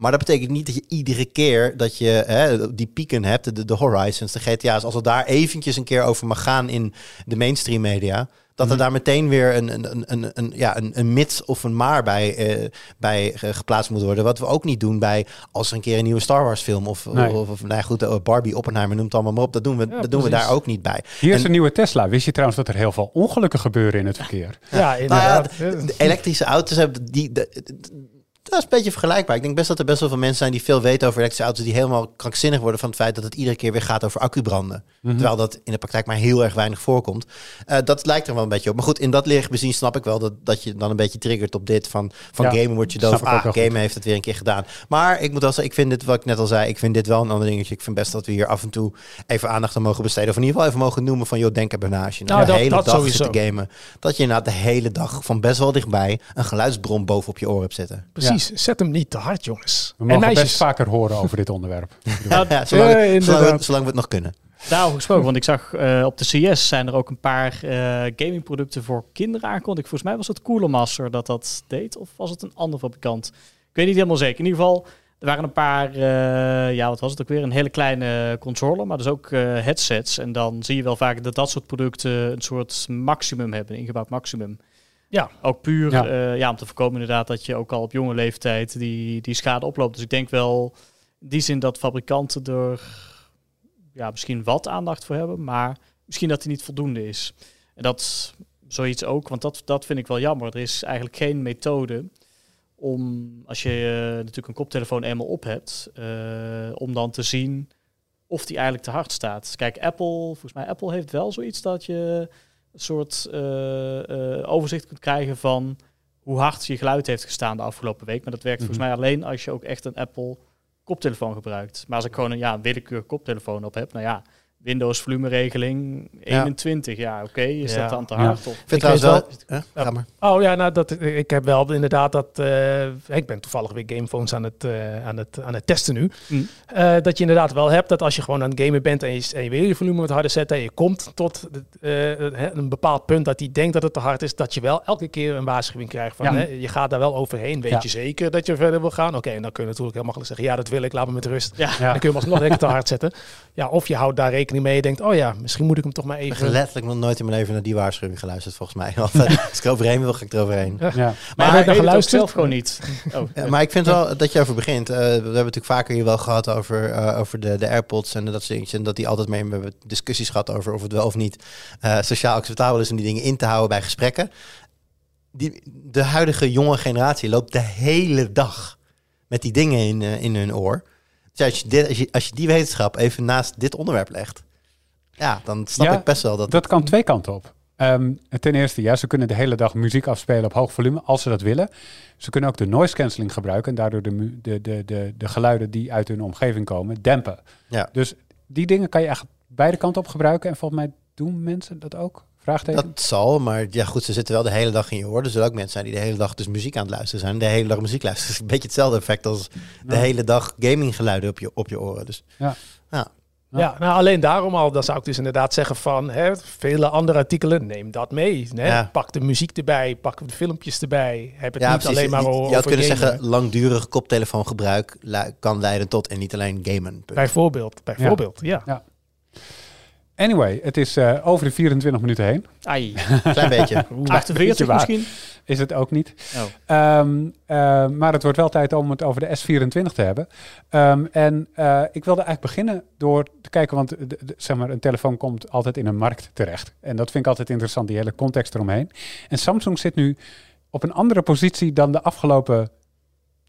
Maar dat betekent niet dat je iedere keer dat je hè, die pieken hebt, de, de Horizons, de GTA's, als het daar eventjes een keer over mag gaan in de mainstream media, dat er Mhm. daar meteen weer een, een, een, een, ja, een, een mits of een maar bij, eh, bij eh, geplaatst moet worden. Wat we ook niet doen bij als er een keer een nieuwe Star Wars film of, Nee. of, of nou ja, goed, eh, Barbie, Oppenheimer, noemt allemaal maar op. Dat doen we, Ja, dat doen we daar ook niet bij. Hier is En- een nieuwe Tesla. Wist je trouwens dat er heel veel ongelukken gebeuren in het verkeer? ja, Nou ja, inderdaad. de, de elektrische auto's hebben die. de- de- dat is een beetje vergelijkbaar. Ik denk best dat er best wel veel mensen zijn die veel weten over elektrische auto's, die helemaal krankzinnig worden van het feit dat het iedere keer weer gaat over accubranden. Mhm. Terwijl dat in de praktijk maar heel erg weinig voorkomt. Eh, dat lijkt er wel een beetje op. Maar goed, in dat licht bezien snap ik wel dat, dat je dan een beetje triggert op dit. Van, van Ja, gamen word je doof. Ah, gamen goed. heeft het weer een keer gedaan. Maar ik moet wel zeggen, ik vind dit, wat ik net al zei, ik vind dit wel een ander dingetje. Ik vind best dat we hier af en toe even aandacht aan mogen besteden. Of in ieder geval even mogen noemen van, joh, denk na als je Nou, de dat- hele dat dag sowieso. zit te gamen. Dat je inderdaad de hele dag van best wel dichtbij een geluidsbron bovenop je oor hebt zitten. Precies, zet hem niet te hard, jongens. We en mogen meisjes. best vaker horen over dit onderwerp. Ja, Ja, zolang, zolang, we, inderdaad. zolang we het nog kunnen. Daarover gesproken, want ik zag eh, op de CS zijn er ook een paar eh, gamingproducten voor kinderen aangekondigd. Volgens mij was het Cooler Master dat dat deed, of was het een andere fabrikant? Ik weet niet helemaal zeker. In ieder geval, er waren een paar, eh, ja, wat was het ook weer? Een hele kleine controller, maar dus ook eh, headsets. En dan zie je wel vaak dat dat soort producten een soort maximum hebben, een ingebouwd maximum. Ja. Ook puur Ja. ja. ja, om te voorkomen inderdaad dat je ook al op jonge leeftijd die, die schade oploopt. Dus ik denk wel in die zin dat fabrikanten er ja, misschien wat aandacht voor hebben, maar misschien dat die niet voldoende is. En dat zoiets ook, want dat, dat vind ik wel jammer. Er is eigenlijk geen methode om, als je eh, natuurlijk een koptelefoon eenmaal op hebt, eh, om dan te zien of die eigenlijk te hard staat. Kijk, Apple, volgens mij Apple heeft wel zoiets dat je soort eh, eh, overzicht kunt krijgen van hoe hard je geluid heeft gestaan de afgelopen week. Maar dat werkt volgens mij alleen als je ook echt een Apple koptelefoon gebruikt. Maar als ik gewoon een, ja, een willekeur koptelefoon op heb, nou ja, Windows volumeregeling 21, ja, oké, is Ja. dat dan te Ja. hard? Of, Ik vind wel... Ga maar. Oh ja, nou, dat, ik heb wel inderdaad dat. eh, ik ben toevallig weer gamefoons aan het, eh, aan het, aan het testen nu. Mm. Eh, dat je inderdaad wel hebt dat als je gewoon aan het gamen bent en je, en je wil je volume wat harder zetten en je komt tot eh, een bepaald punt dat hij denkt dat het te hard is, dat je wel elke keer een waarschuwing krijgt van Ja. hè, je gaat daar wel overheen. Weet Ja. je zeker dat je verder wil gaan? Oké, en dan kun je natuurlijk heel makkelijk zeggen ja, dat wil ik, laat me met rust. ja, Ja. Dan kun je hem alsnog lekker te hard zetten. Ja, of je houdt daar rekening mee. Je denkt, oh ja, misschien moet ik hem toch maar Ik heb even... letterlijk nog nooit in mijn leven naar die waarschuwing geluisterd, volgens mij. Altijd, als ik eroverheen wil, ga ik eroverheen. Ja. Maar maar heb ik geluisterd? zelf gewoon niet. Oh, Ja, maar ik vind wel dat je over begint. Eh, we hebben natuurlijk vaker hier wel gehad over, eh, over de, de AirPods en dat soort dingetjes. En dat die altijd mee we hebben discussies gehad over of het wel of niet eh, sociaal acceptabel is om die dingen in te houden bij gesprekken. Die, de huidige jonge generatie loopt de hele dag met die dingen in, eh, in hun oor. Dus als je, dit, als, je, als je die wetenschap even naast dit onderwerp legt, ja, dan snap Ja, ik best wel dat. Dat kan twee kanten op. Ehm, ten eerste, ja, ze kunnen de hele dag muziek afspelen op hoog volume, als ze dat willen. Ze kunnen ook de noise cancelling gebruiken en daardoor de, de, de, de, de geluiden die uit hun omgeving komen dempen. Ja. Dus die dingen kan je echt beide kanten op gebruiken. En volgens mij doen mensen dat ook? Vraagteken? Dat zal, maar ja goed, ze zitten wel de hele dag in je oor. Er zullen ook mensen zijn die de hele dag dus muziek aan het luisteren zijn. De hele dag muziek luisteren. Het is een beetje hetzelfde effect als de Ja. hele dag gaminggeluiden op je, op je oren. Dus Ja, nou alleen daarom al, dan zou ik dus inderdaad zeggen van hè, vele andere artikelen, neem dat mee. Hè? Ja. Pak de muziek erbij, pak de filmpjes erbij. Heb het ja, niet precies. alleen maar je, over je had kunnen gamen. zeggen, langdurig koptelefoongebruik kan leiden tot en niet alleen gamen. Punt. Bijvoorbeeld, bijvoorbeeld, ja. Anyway, het is eh, over de 24 minuten heen. ai. Klein beetje. Weet 48 je waar? misschien? Is het ook niet. Oh. Ehm, eh, maar het wordt wel tijd om het over de S24 te hebben. Ehm, en eh, ik wilde eigenlijk beginnen door te kijken, want de- de- zeg maar, een telefoon komt altijd in een markt terecht. En dat vind ik altijd interessant, die hele context eromheen. En Samsung zit nu op een andere positie dan de afgelopen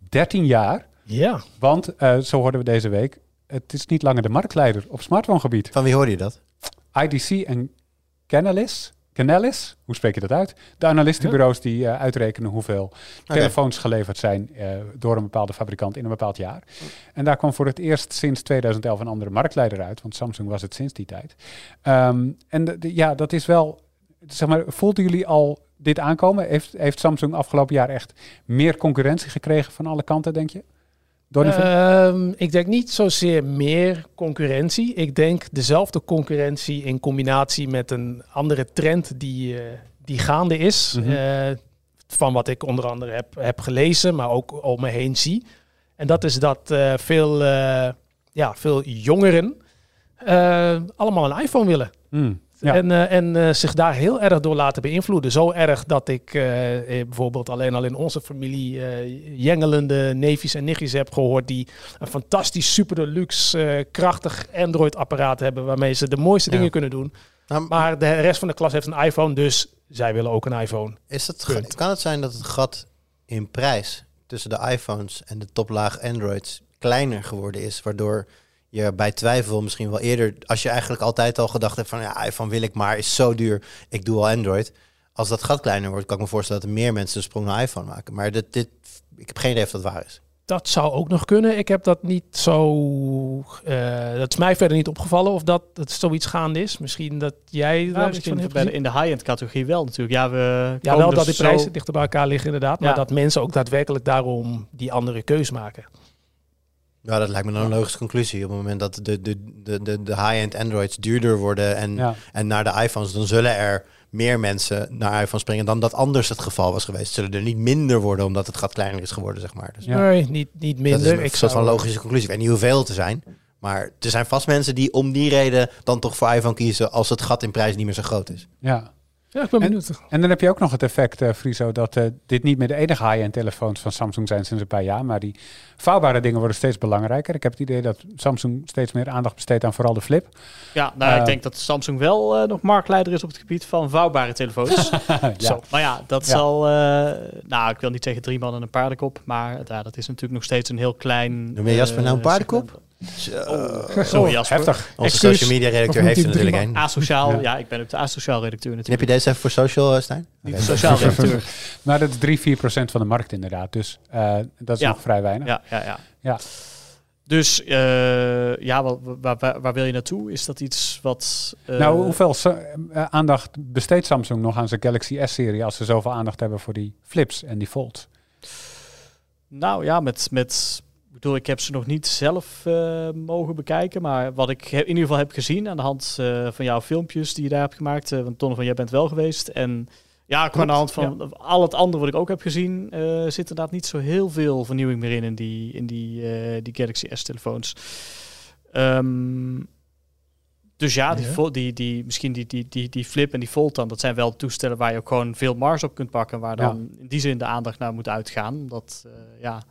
13 jaar. Ja, Want, eh, zo hoorden we deze week, het is niet langer de marktleider op smartphonegebied. Van wie hoorde je dat? IDC en Canalys, Canalys, hoe spreek je dat uit? De analistenbureaus die eh, uitrekenen hoeveel telefoons geleverd zijn eh, door een bepaalde fabrikant in een bepaald jaar. En daar kwam voor het eerst sinds 2011 een andere marktleider uit, want Samsung was het sinds die tijd. Ehm, en de- de- ja, dat is wel, zeg maar, voelden jullie al dit aankomen? Heeft, heeft Samsung afgelopen jaar echt meer concurrentie gekregen van alle kanten, denk je? Ehm, ik denk niet zozeer meer concurrentie. Ik denk dezelfde concurrentie in combinatie met een andere trend die, eh, die gaande is. Mhm. Eh, van wat ik onder andere heb, heb gelezen, maar ook om me heen zie. En dat is dat eh, veel, ja, veel jongeren allemaal een iPhone willen. Hmm, ja. En, eh, en eh, zich daar heel erg door laten beïnvloeden. Zo erg dat ik eh, bijvoorbeeld alleen al in onze familie eh, jengelende neefjes en nichtjes heb gehoord die een fantastisch super deluxe eh, krachtig Android apparaat hebben waarmee ze de mooiste Ja. dingen kunnen doen. Nou, Maar de rest van de klas heeft een iPhone, dus zij willen ook een iPhone. is Punt. kan het zijn dat het gat in prijs tussen de iPhones en de toplaag Androids kleiner geworden is, waardoor je bij twijfel misschien wel eerder, als je eigenlijk altijd al gedacht hebt van ja, iPhone wil ik maar, is zo duur, ik doe al Android. Als dat gat kleiner wordt, kan ik me voorstellen dat er meer mensen de sprong naar iPhone maken. Maar dit, dit, ik heb geen idee of dat waar is. Dat zou ook nog kunnen. Ik heb dat niet zo. eh, dat is mij verder niet opgevallen of dat het zoiets gaande is. Misschien dat jij Ja, daar iets van misschien bij de, in de high-end categorie wel natuurlijk. Ja, we Ja, wel dus dat die zo- prijzen dichter bij elkaar liggen inderdaad. Maar Ja. dat mensen ook daadwerkelijk daarom die andere keus maken. Ja, dat lijkt me dan een logische conclusie. Op het moment dat de, de, de, de, de high-end Androids duurder worden en, Ja. en naar de iPhones, dan zullen er meer mensen naar iPhone springen dan dat anders het geval was geweest. Zullen er niet minder worden omdat het gat kleiner is geworden, zeg maar. Dus Ja. Nee, niet, niet dat is minder. een ik soort van logische conclusie. Ik weet niet hoeveel er zijn. Maar er zijn vast mensen die om die reden dan toch voor iPhone kiezen als het gat in prijs niet meer zo groot is. Ja. Ja, ik ben En- benieuwd. En dan heb je ook nog het effect, eh Friso, dat eh, dit niet meer de enige high-end telefoons van Samsung zijn sinds een paar jaar. Maar die vouwbare dingen worden steeds belangrijker. Ik heb het idee dat Samsung steeds meer aandacht besteedt aan vooral de flip. Ja, nou, Eh, ik denk dat Samsung wel eh, nog marktleider is op het gebied van vouwbare telefoons. ja. Zo. Maar ja, dat Ja. zal... eh, nou, ik wil niet zeggen drie man en een paardenkop. Maar ja, dat is natuurlijk nog steeds een heel klein... Noem je Jasper eh, nou een paardenkop? Zo. Oh, sorry Jasper. Heftig. Onze social media redacteur heeft er natuurlijk een. Asociaal, Ja. ja. ik ben ook de asociaal redacteur Heb je natuurlijk. deze even voor social, eh, Stijn? Niet de sociaal redacteur. Maar dat is 3, 4 procent van de markt inderdaad. Dus eh, dat is Ja. nog vrij weinig. Ja, ja, ja. Ja. Dus eh, ja, waar, waar, waar wil je naartoe? Is dat iets wat... eh, nou, hoeveel aandacht besteedt Samsung nog aan zijn Galaxy S-serie als ze zoveel aandacht hebben voor die flips en die folds? Nou ja, met, met bedoel, ik heb ze nog niet zelf eh, mogen bekijken, maar wat ik in ieder geval heb gezien aan de hand eh, van jouw filmpjes die je daar hebt gemaakt, eh want Donovan, jij bent wel geweest en ja, gewoon aan de hand van al het andere wat ik ook heb gezien, zit inderdaad niet zo heel veel vernieuwing meer in in die, in die, die Galaxy S-telefoons. Ehm, dus ja, die, Ja. die, die, misschien die, die, die, die flip en die fold dan, dat zijn wel toestellen waar je ook gewoon veel mars op kunt pakken, waar Ja. dan in die zin de aandacht naar moet uitgaan. Omdat ja,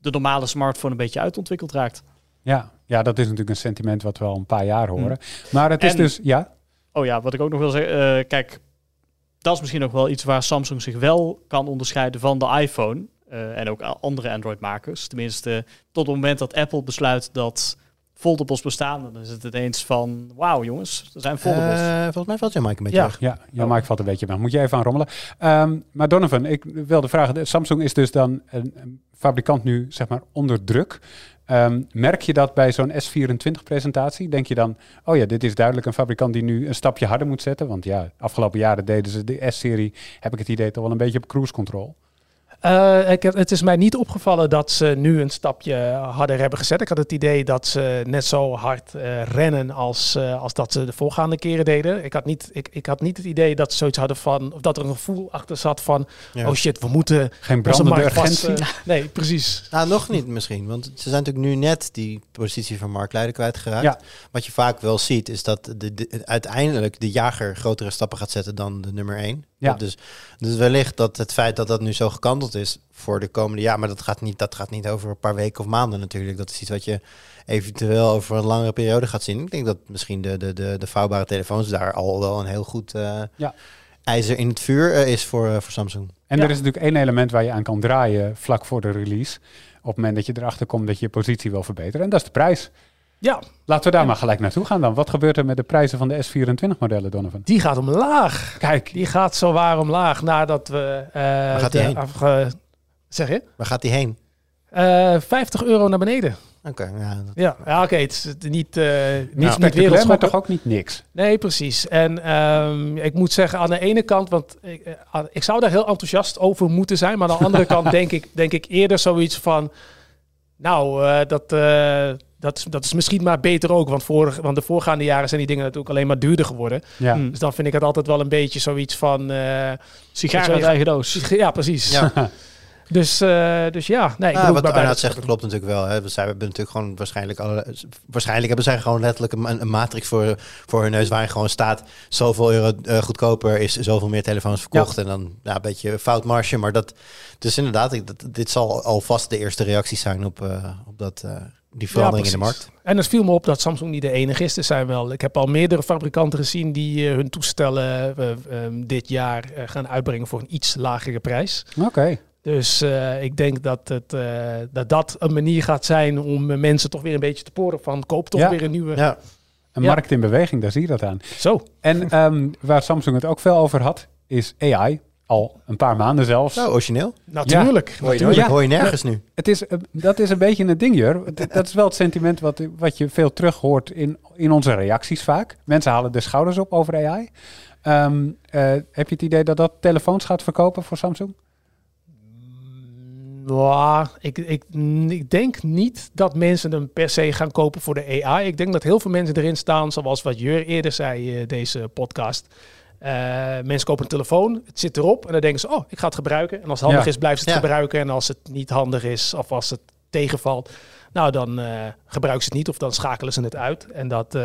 de normale smartphone een beetje uitontwikkeld raakt. Ja, ja, dat is natuurlijk een sentiment wat we al een paar jaar horen. Maar het is En- dus, ja, Oh ja, wat ik ook nog wil zeggen, eh, kijk, dat is misschien nog wel iets waar Samsung zich wel kan onderscheiden van de iPhone eh, en ook andere Android-makers. Tenminste, tot het moment dat Apple besluit dat foldables bestaan, dan is het ineens van, wauw jongens, er zijn foldables. Eh, volgens mij valt je mic een beetje Ja. weg. Ja, ja maar ik valt een beetje weg. Moet je even aan rommelen. Ehm, maar Donovan, ik wilde vragen. de- Samsung is dus dan een, een fabrikant nu, zeg maar, onder druk. Ehm, merk je dat bij zo'n S24-presentatie? Denk je dan, oh ja, dit is duidelijk een fabrikant die nu een stapje harder moet zetten? Want ja, afgelopen jaren deden ze de S-serie, heb ik het idee, toch wel een beetje op cruise control. Eh, ik het is mij niet opgevallen dat ze nu een stapje harder hebben gezet. Ik had het idee dat ze net zo hard eh, rennen als, eh, als dat ze de voorgaande keren deden. Ik had, niet, ik, ik had niet het idee dat ze zoiets hadden van, of dat er een gevoel achter zat van, Ja. oh shit, we moeten Geen brandende vast... urgentie. nee, precies. Nou, nog niet misschien. Want ze zijn natuurlijk nu net die positie van marktleider kwijtgeraakt. Ja. Wat je vaak wel ziet, is dat de, de- uiteindelijk de jager grotere stappen gaat zetten dan de nummer 1. Ja. Dus, dus wellicht dat het feit dat dat nu zo gekanteld is voor de komende jaar, maar dat gaat niet, dat gaat niet over een paar weken of maanden natuurlijk. Dat is iets wat je eventueel over een langere periode gaat zien. Ik denk dat misschien de, de, de, de vouwbare telefoons daar al wel een heel goed eh, Ja. ijzer in het vuur eh, is voor, eh, voor Samsung. En Ja. er is natuurlijk één element waar je aan kan draaien vlak voor de release. Op het moment dat je erachter komt dat je je positie wil verbeteren. En dat is de prijs. Ja, Laten we daar maar gelijk naartoe gaan dan. Wat gebeurt er met de prijzen van de S24-modellen, Donovan? die gaat omlaag. Kijk, Die gaat zo waar omlaag nadat we... eh, gaat die heen? afge- Zeg je? Waar gaat die heen? Eh 50 euro naar beneden. Oké, ja, dat- Ja, ja oké. Het is niet, eh niet, niet niet maar toch ook niet niks. Nee, precies. En ehm, ik moet zeggen, aan de ene kant, want ik, ik zou daar heel enthousiast over moeten zijn, maar aan de andere kant denk ik, denk ik eerder zoiets van, nou, eh, dat, eh, dat, is, dat is misschien maar beter ook, want, vorig, want de voorgaande jaren zijn die dingen natuurlijk alleen maar duurder geworden. Ja. Hm. Dus dan vind ik het altijd wel een beetje zoiets van, eh, Sigaar uit eigen doos. ja, precies. ja. Dus, eh, dus ja, nee, ik bedoel, wat Arnoud dat- zegt klopt natuurlijk wel. Hè. Zij hebben natuurlijk gewoon waarschijnlijk alle, waarschijnlijk hebben zij gewoon letterlijk een, een matrix voor, voor hun neus waarin gewoon staat zoveel euro eh, goedkoper is zoveel meer telefoons verkocht en dan ja, een beetje fout marge, maar dat dus inderdaad, ik, dat, dit zal alvast de eerste reacties zijn op, eh, op dat eh, die verandering in de markt. En het viel me op dat Samsung niet de enige is. Er zijn wel, ik heb al meerdere fabrikanten gezien die eh, hun toestellen eh, ehm, dit jaar eh, gaan uitbrengen voor een iets lagere prijs. Oké. Dus eh, ik denk dat, het, eh, dat dat een manier gaat zijn om eh, mensen toch weer een beetje te poren van koop toch Ja. weer een nieuwe. Ja, Een markt in beweging, daar zie je dat aan. Zo. En ehm, waar Samsung het ook veel over had, is AI. Al een paar maanden zelfs. nou origineel. Natuurlijk. Hoor je, Ja. hoor je nergens nu. Het is, eh, dat is een beetje het ding, Jur. Dat- is wel het sentiment wat, wat je veel terug hoort in, in onze reacties vaak. Mensen halen de schouders op over AI. Ehm, eh, heb je het idee dat dat telefoons gaat verkopen voor Samsung? Nou, ik, ik, ik denk niet dat mensen hem per se gaan kopen voor de AI. Ik denk dat heel veel mensen erin staan, zoals wat Jur eerder zei, uh, deze podcast. Uh, mensen kopen een telefoon, het zit erop en dan denken ze, oh, ik ga het gebruiken. En als het handig Ja. is, blijven ze het Ja. gebruiken. En als het niet handig is of als het tegenvalt, nou dan eh, gebruiken ze het niet of dan schakelen ze het uit. En dat, eh,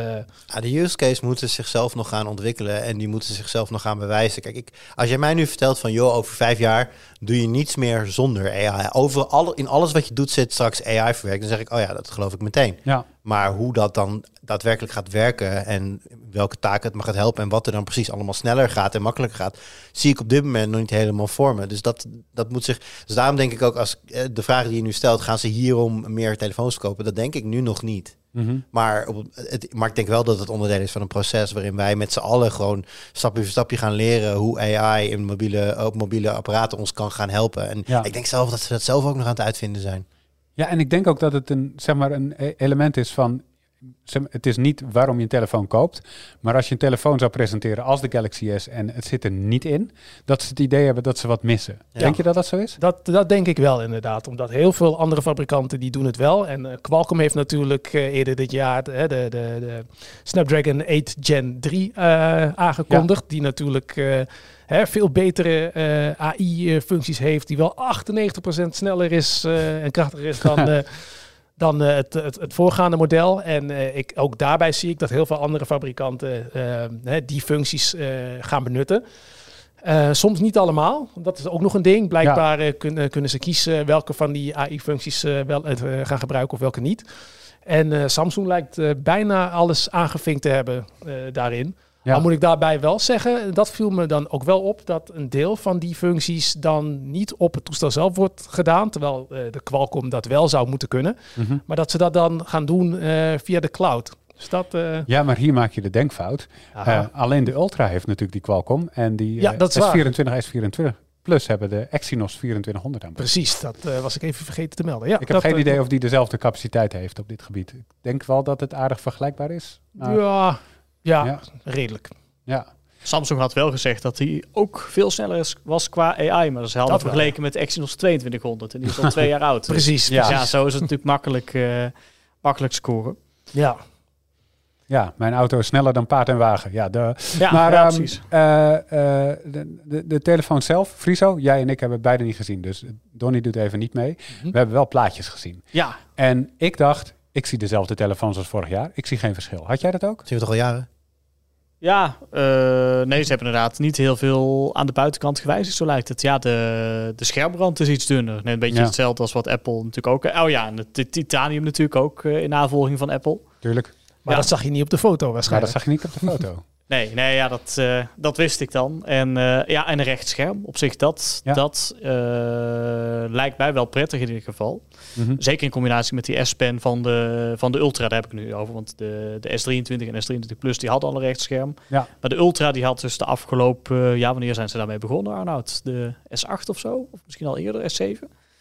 Ja, de use case moeten zichzelf nog gaan ontwikkelen en die moeten zichzelf nog gaan bewijzen. Kijk, ik, als jij mij nu vertelt van, joh, over vijf jaar doe je niets meer zonder AI. Over alle, in alles wat je doet zit straks AI verwerkt. Dan zeg ik, oh ja, dat geloof ik meteen. Ja, Maar hoe dat dan daadwerkelijk gaat werken en welke taken het me gaat helpen en wat er dan precies allemaal sneller gaat en makkelijker gaat, zie ik op dit moment nog niet helemaal vormen. Dus dat, dat moet zich. Dus daarom denk ik ook als eh, de vraag die je nu stelt, gaan ze hierom meer telefoons kopen? Dat denk ik nu nog niet. Mhm. Maar, op, het, maar ik denk wel dat het onderdeel is van een proces waarin wij met z'n allen gewoon stapje voor stapje gaan leren hoe AI in mobiele, op mobiele apparaten ons kan gaan helpen. En Ja. ik denk zelf dat ze dat zelf ook nog aan het uitvinden zijn. Ja, en ik denk ook dat het een, zeg maar, een e- element is van. Het is niet waarom je een telefoon koopt. Maar als je een telefoon zou presenteren als de Galaxy S en het zit er niet in, dat ze het idee hebben dat ze wat missen. Ja. Denk je dat dat zo is? Dat, dat denk ik wel inderdaad, omdat heel veel andere fabrikanten die doen het wel. En eh, Qualcomm heeft natuurlijk eh, eerder dit jaar de, de, de, de Snapdragon 8 Gen 3 eh, aangekondigd. Die natuurlijk hè, veel betere eh, AI-functies heeft, die wel 98% sneller is eh, en krachtiger is dan... eh, dan eh, het, het, het voorgaande model. En eh, ik, ook daarbij zie ik dat heel veel andere fabrikanten eh, hè, die functies eh, gaan benutten. Eh, soms niet allemaal. Dat is ook nog een ding. Blijkbaar eh, kun- kunnen ze kiezen welke van die AI-functies eh, wel eh, gaan gebruiken of welke niet. En eh, Samsung lijkt eh, bijna alles aangevinkt te hebben eh, daarin. Ja. Al moet ik daarbij wel zeggen, dat viel me dan ook wel op, dat een deel van die functies dan niet op het toestel zelf wordt gedaan, terwijl eh, de Qualcomm dat wel zou moeten kunnen. Mhm. Maar dat ze dat dan gaan doen eh, via de cloud. Dus dat... eh, Ja, maar hier maak je de denkfout. alleen de Ultra heeft natuurlijk die Qualcomm en die Ja, eh, dat is waar. S24, S24 Plus hebben de Exynos 2400 aan. Precies, dat was ik even vergeten te melden. Ja, Ik heb geen idee of die dezelfde capaciteit heeft op dit gebied. Ik denk wel dat het aardig vergelijkbaar is. maar- Ja, ja, Ja. redelijk. ja. Samsung had wel gezegd dat hij ook veel sneller is, was qua AI. Maar ze hadden Dat wel, vergeleken met de Exynos 2200. En die is al twee jaar oud. Dus Precies, Ja. ja, zo is het natuurlijk makkelijk, eh, makkelijk scoren. Ja. ja, mijn auto is sneller dan paard en wagen. Ja, de, Ja, maar ja, ehm, precies. eh, eh, de, de, de telefoon zelf, Friso, jij en ik hebben het beide niet gezien. Dus Donnie doet even niet mee. Mhm. We hebben wel plaatjes gezien. Ja, En ik dacht, ik zie dezelfde telefoons als vorig jaar. Ik zie geen verschil. Had jij dat ook? Zien we toch al jaren? Ja eh, nee, ze hebben inderdaad niet heel veel aan de buitenkant gewijzigd, zo lijkt het. Ja, de, de schermrand is iets dunner. Net een beetje Ja. hetzelfde als wat Apple natuurlijk ook... Oh ja, en het titanium natuurlijk ook eh, in navolging van Apple. Tuurlijk. Maar Ja. dat zag je niet op de foto waarschijnlijk. dat zag je niet op de foto. Nee, nee ja, dat, eh, dat wist ik dan. En uh, ja, en een rechtscherm op zich, dat, Ja. dat uh, lijkt mij wel prettig in ieder geval. Mm -hmm. Zeker in combinatie met die S-Pen van de, van de Ultra, daar heb ik nu over. Want de, de S23 en S23 Plus, die hadden al een rechtscherm. Ja. Maar de Ultra, die had dus de afgelopen... ja, wanneer zijn ze daarmee begonnen, Arnoud? De S8 of zo? Of misschien al eerder, S7?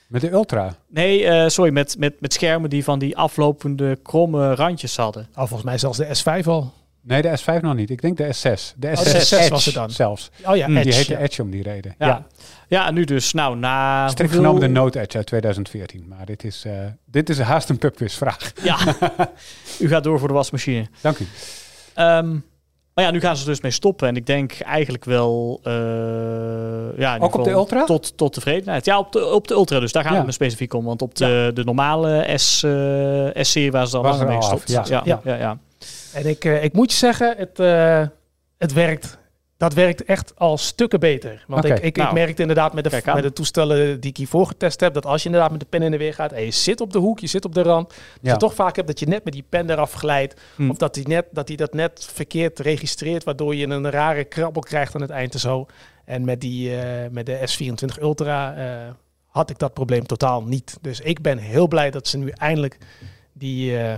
Met de Ultra? Nee, uh, sorry, met, met, met schermen die van die aflopende kromme randjes hadden. Oh, volgens mij zelfs de S5 al. Nee, de S5 nog niet. Ik denk de S6. De S6, oh, de S6 Edge was het dan. zelfs. Oh ja, mm, Edge, Die heette ja. Edge om die reden. Ja, ja. ja. en nu dus, nou, na Strikt hoeveel... genomen de Note Edge uit 2014. Maar dit is, uh, dit is haast een pubquizvraag. Ja, u gaat door voor de wasmachine. Dank u. Um, maar ja, nu gaan ze dus mee stoppen. En ik denk eigenlijk wel... Uh, ja, Ook op de Ultra? Tot, tot tevredenheid. Ja, op de, op de Ultra. Dus daar gaan Ja. we me specifiek om. Want op de, de normale S, uh, S-serie waar ze dan mee gestopt. ja. Ja, ja. ja, En ik, uh, ik moet je zeggen, het, uh, het werkt. Dat werkt echt al stukken beter. Want Oké, ik, ik, nou, ik merkte inderdaad met de, met de toestellen die ik hiervoor getest heb, dat als je inderdaad met de pen in de weer gaat en je zit op de hoek, je zit op de rand, dat Ja. je toch vaak hebt dat je net met die pen eraf glijdt. Hm. Of dat hij net, dat, die dat net verkeerd registreert, waardoor je een rare krabbel krijgt aan het eind en zo. En met, die, uh, met de S24 Ultra uh, had ik dat probleem totaal niet. Dus ik ben heel blij dat ze nu eindelijk die uh,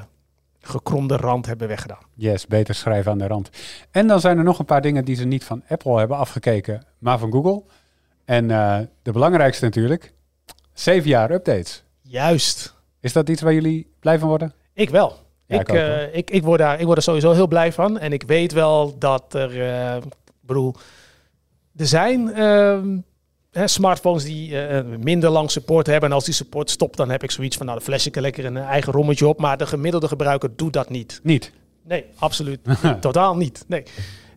gekromde rand hebben weggedaan. Yes, beter schrijven aan de rand. En dan zijn er nog een paar dingen die ze niet van Apple hebben afgekeken, maar van Google. En uh, de belangrijkste natuurlijk, zeven jaar updates. Juist. Is dat iets waar jullie blij van worden? Ik wel. Ja, ik, ik uh, ik, ik, word daar, ik word er sowieso heel blij van. En ik weet wel dat er, uh, bedoel, er zijn uh, hè, smartphones die eh, minder lang support hebben. En als die support stopt, dan heb ik zoiets van, nou, dan flash ik er lekker een eigen rommetje op. Maar de gemiddelde gebruiker doet dat niet. Niet. Nee, absoluut. Totaal niet. Nee.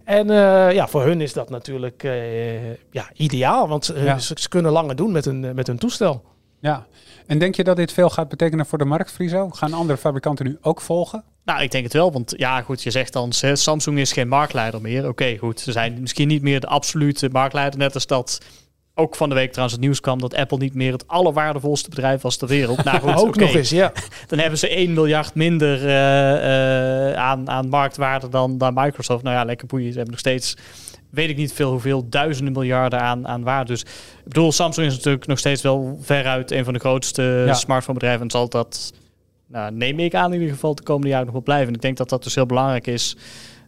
En eh, ja, voor hun is dat natuurlijk eh, ja, ideaal, want eh, Ja. ze, ze kunnen langer doen met hun, met hun toestel. Ja. En denk je dat dit veel gaat betekenen voor de markt, Friso? Gaan andere fabrikanten nu ook volgen? Nou, ik denk het wel, want ja, goed, je zegt dan, Samsung is geen marktleider meer. Oké, goed, ze zijn misschien niet meer de absolute marktleider, net als dat ook van de week trouwens het nieuws kwam dat Apple niet meer het allerwaardevolste bedrijf was ter wereld. Nou goed, Ook nog eens, ja. dan hebben ze 1 miljard minder eh, eh, aan, aan marktwaarde dan, dan Microsoft. Nou ja, lekker boeien, ze hebben nog steeds, weet ik niet veel hoeveel, duizenden miljarden aan, aan waarde. Dus ik bedoel, Samsung is natuurlijk nog steeds wel veruit een van de grootste Ja. smartphonebedrijven en zal dat nou, neem ik aan in ieder geval de komende jaren nog wel blijven. En ik denk dat dat dus heel belangrijk is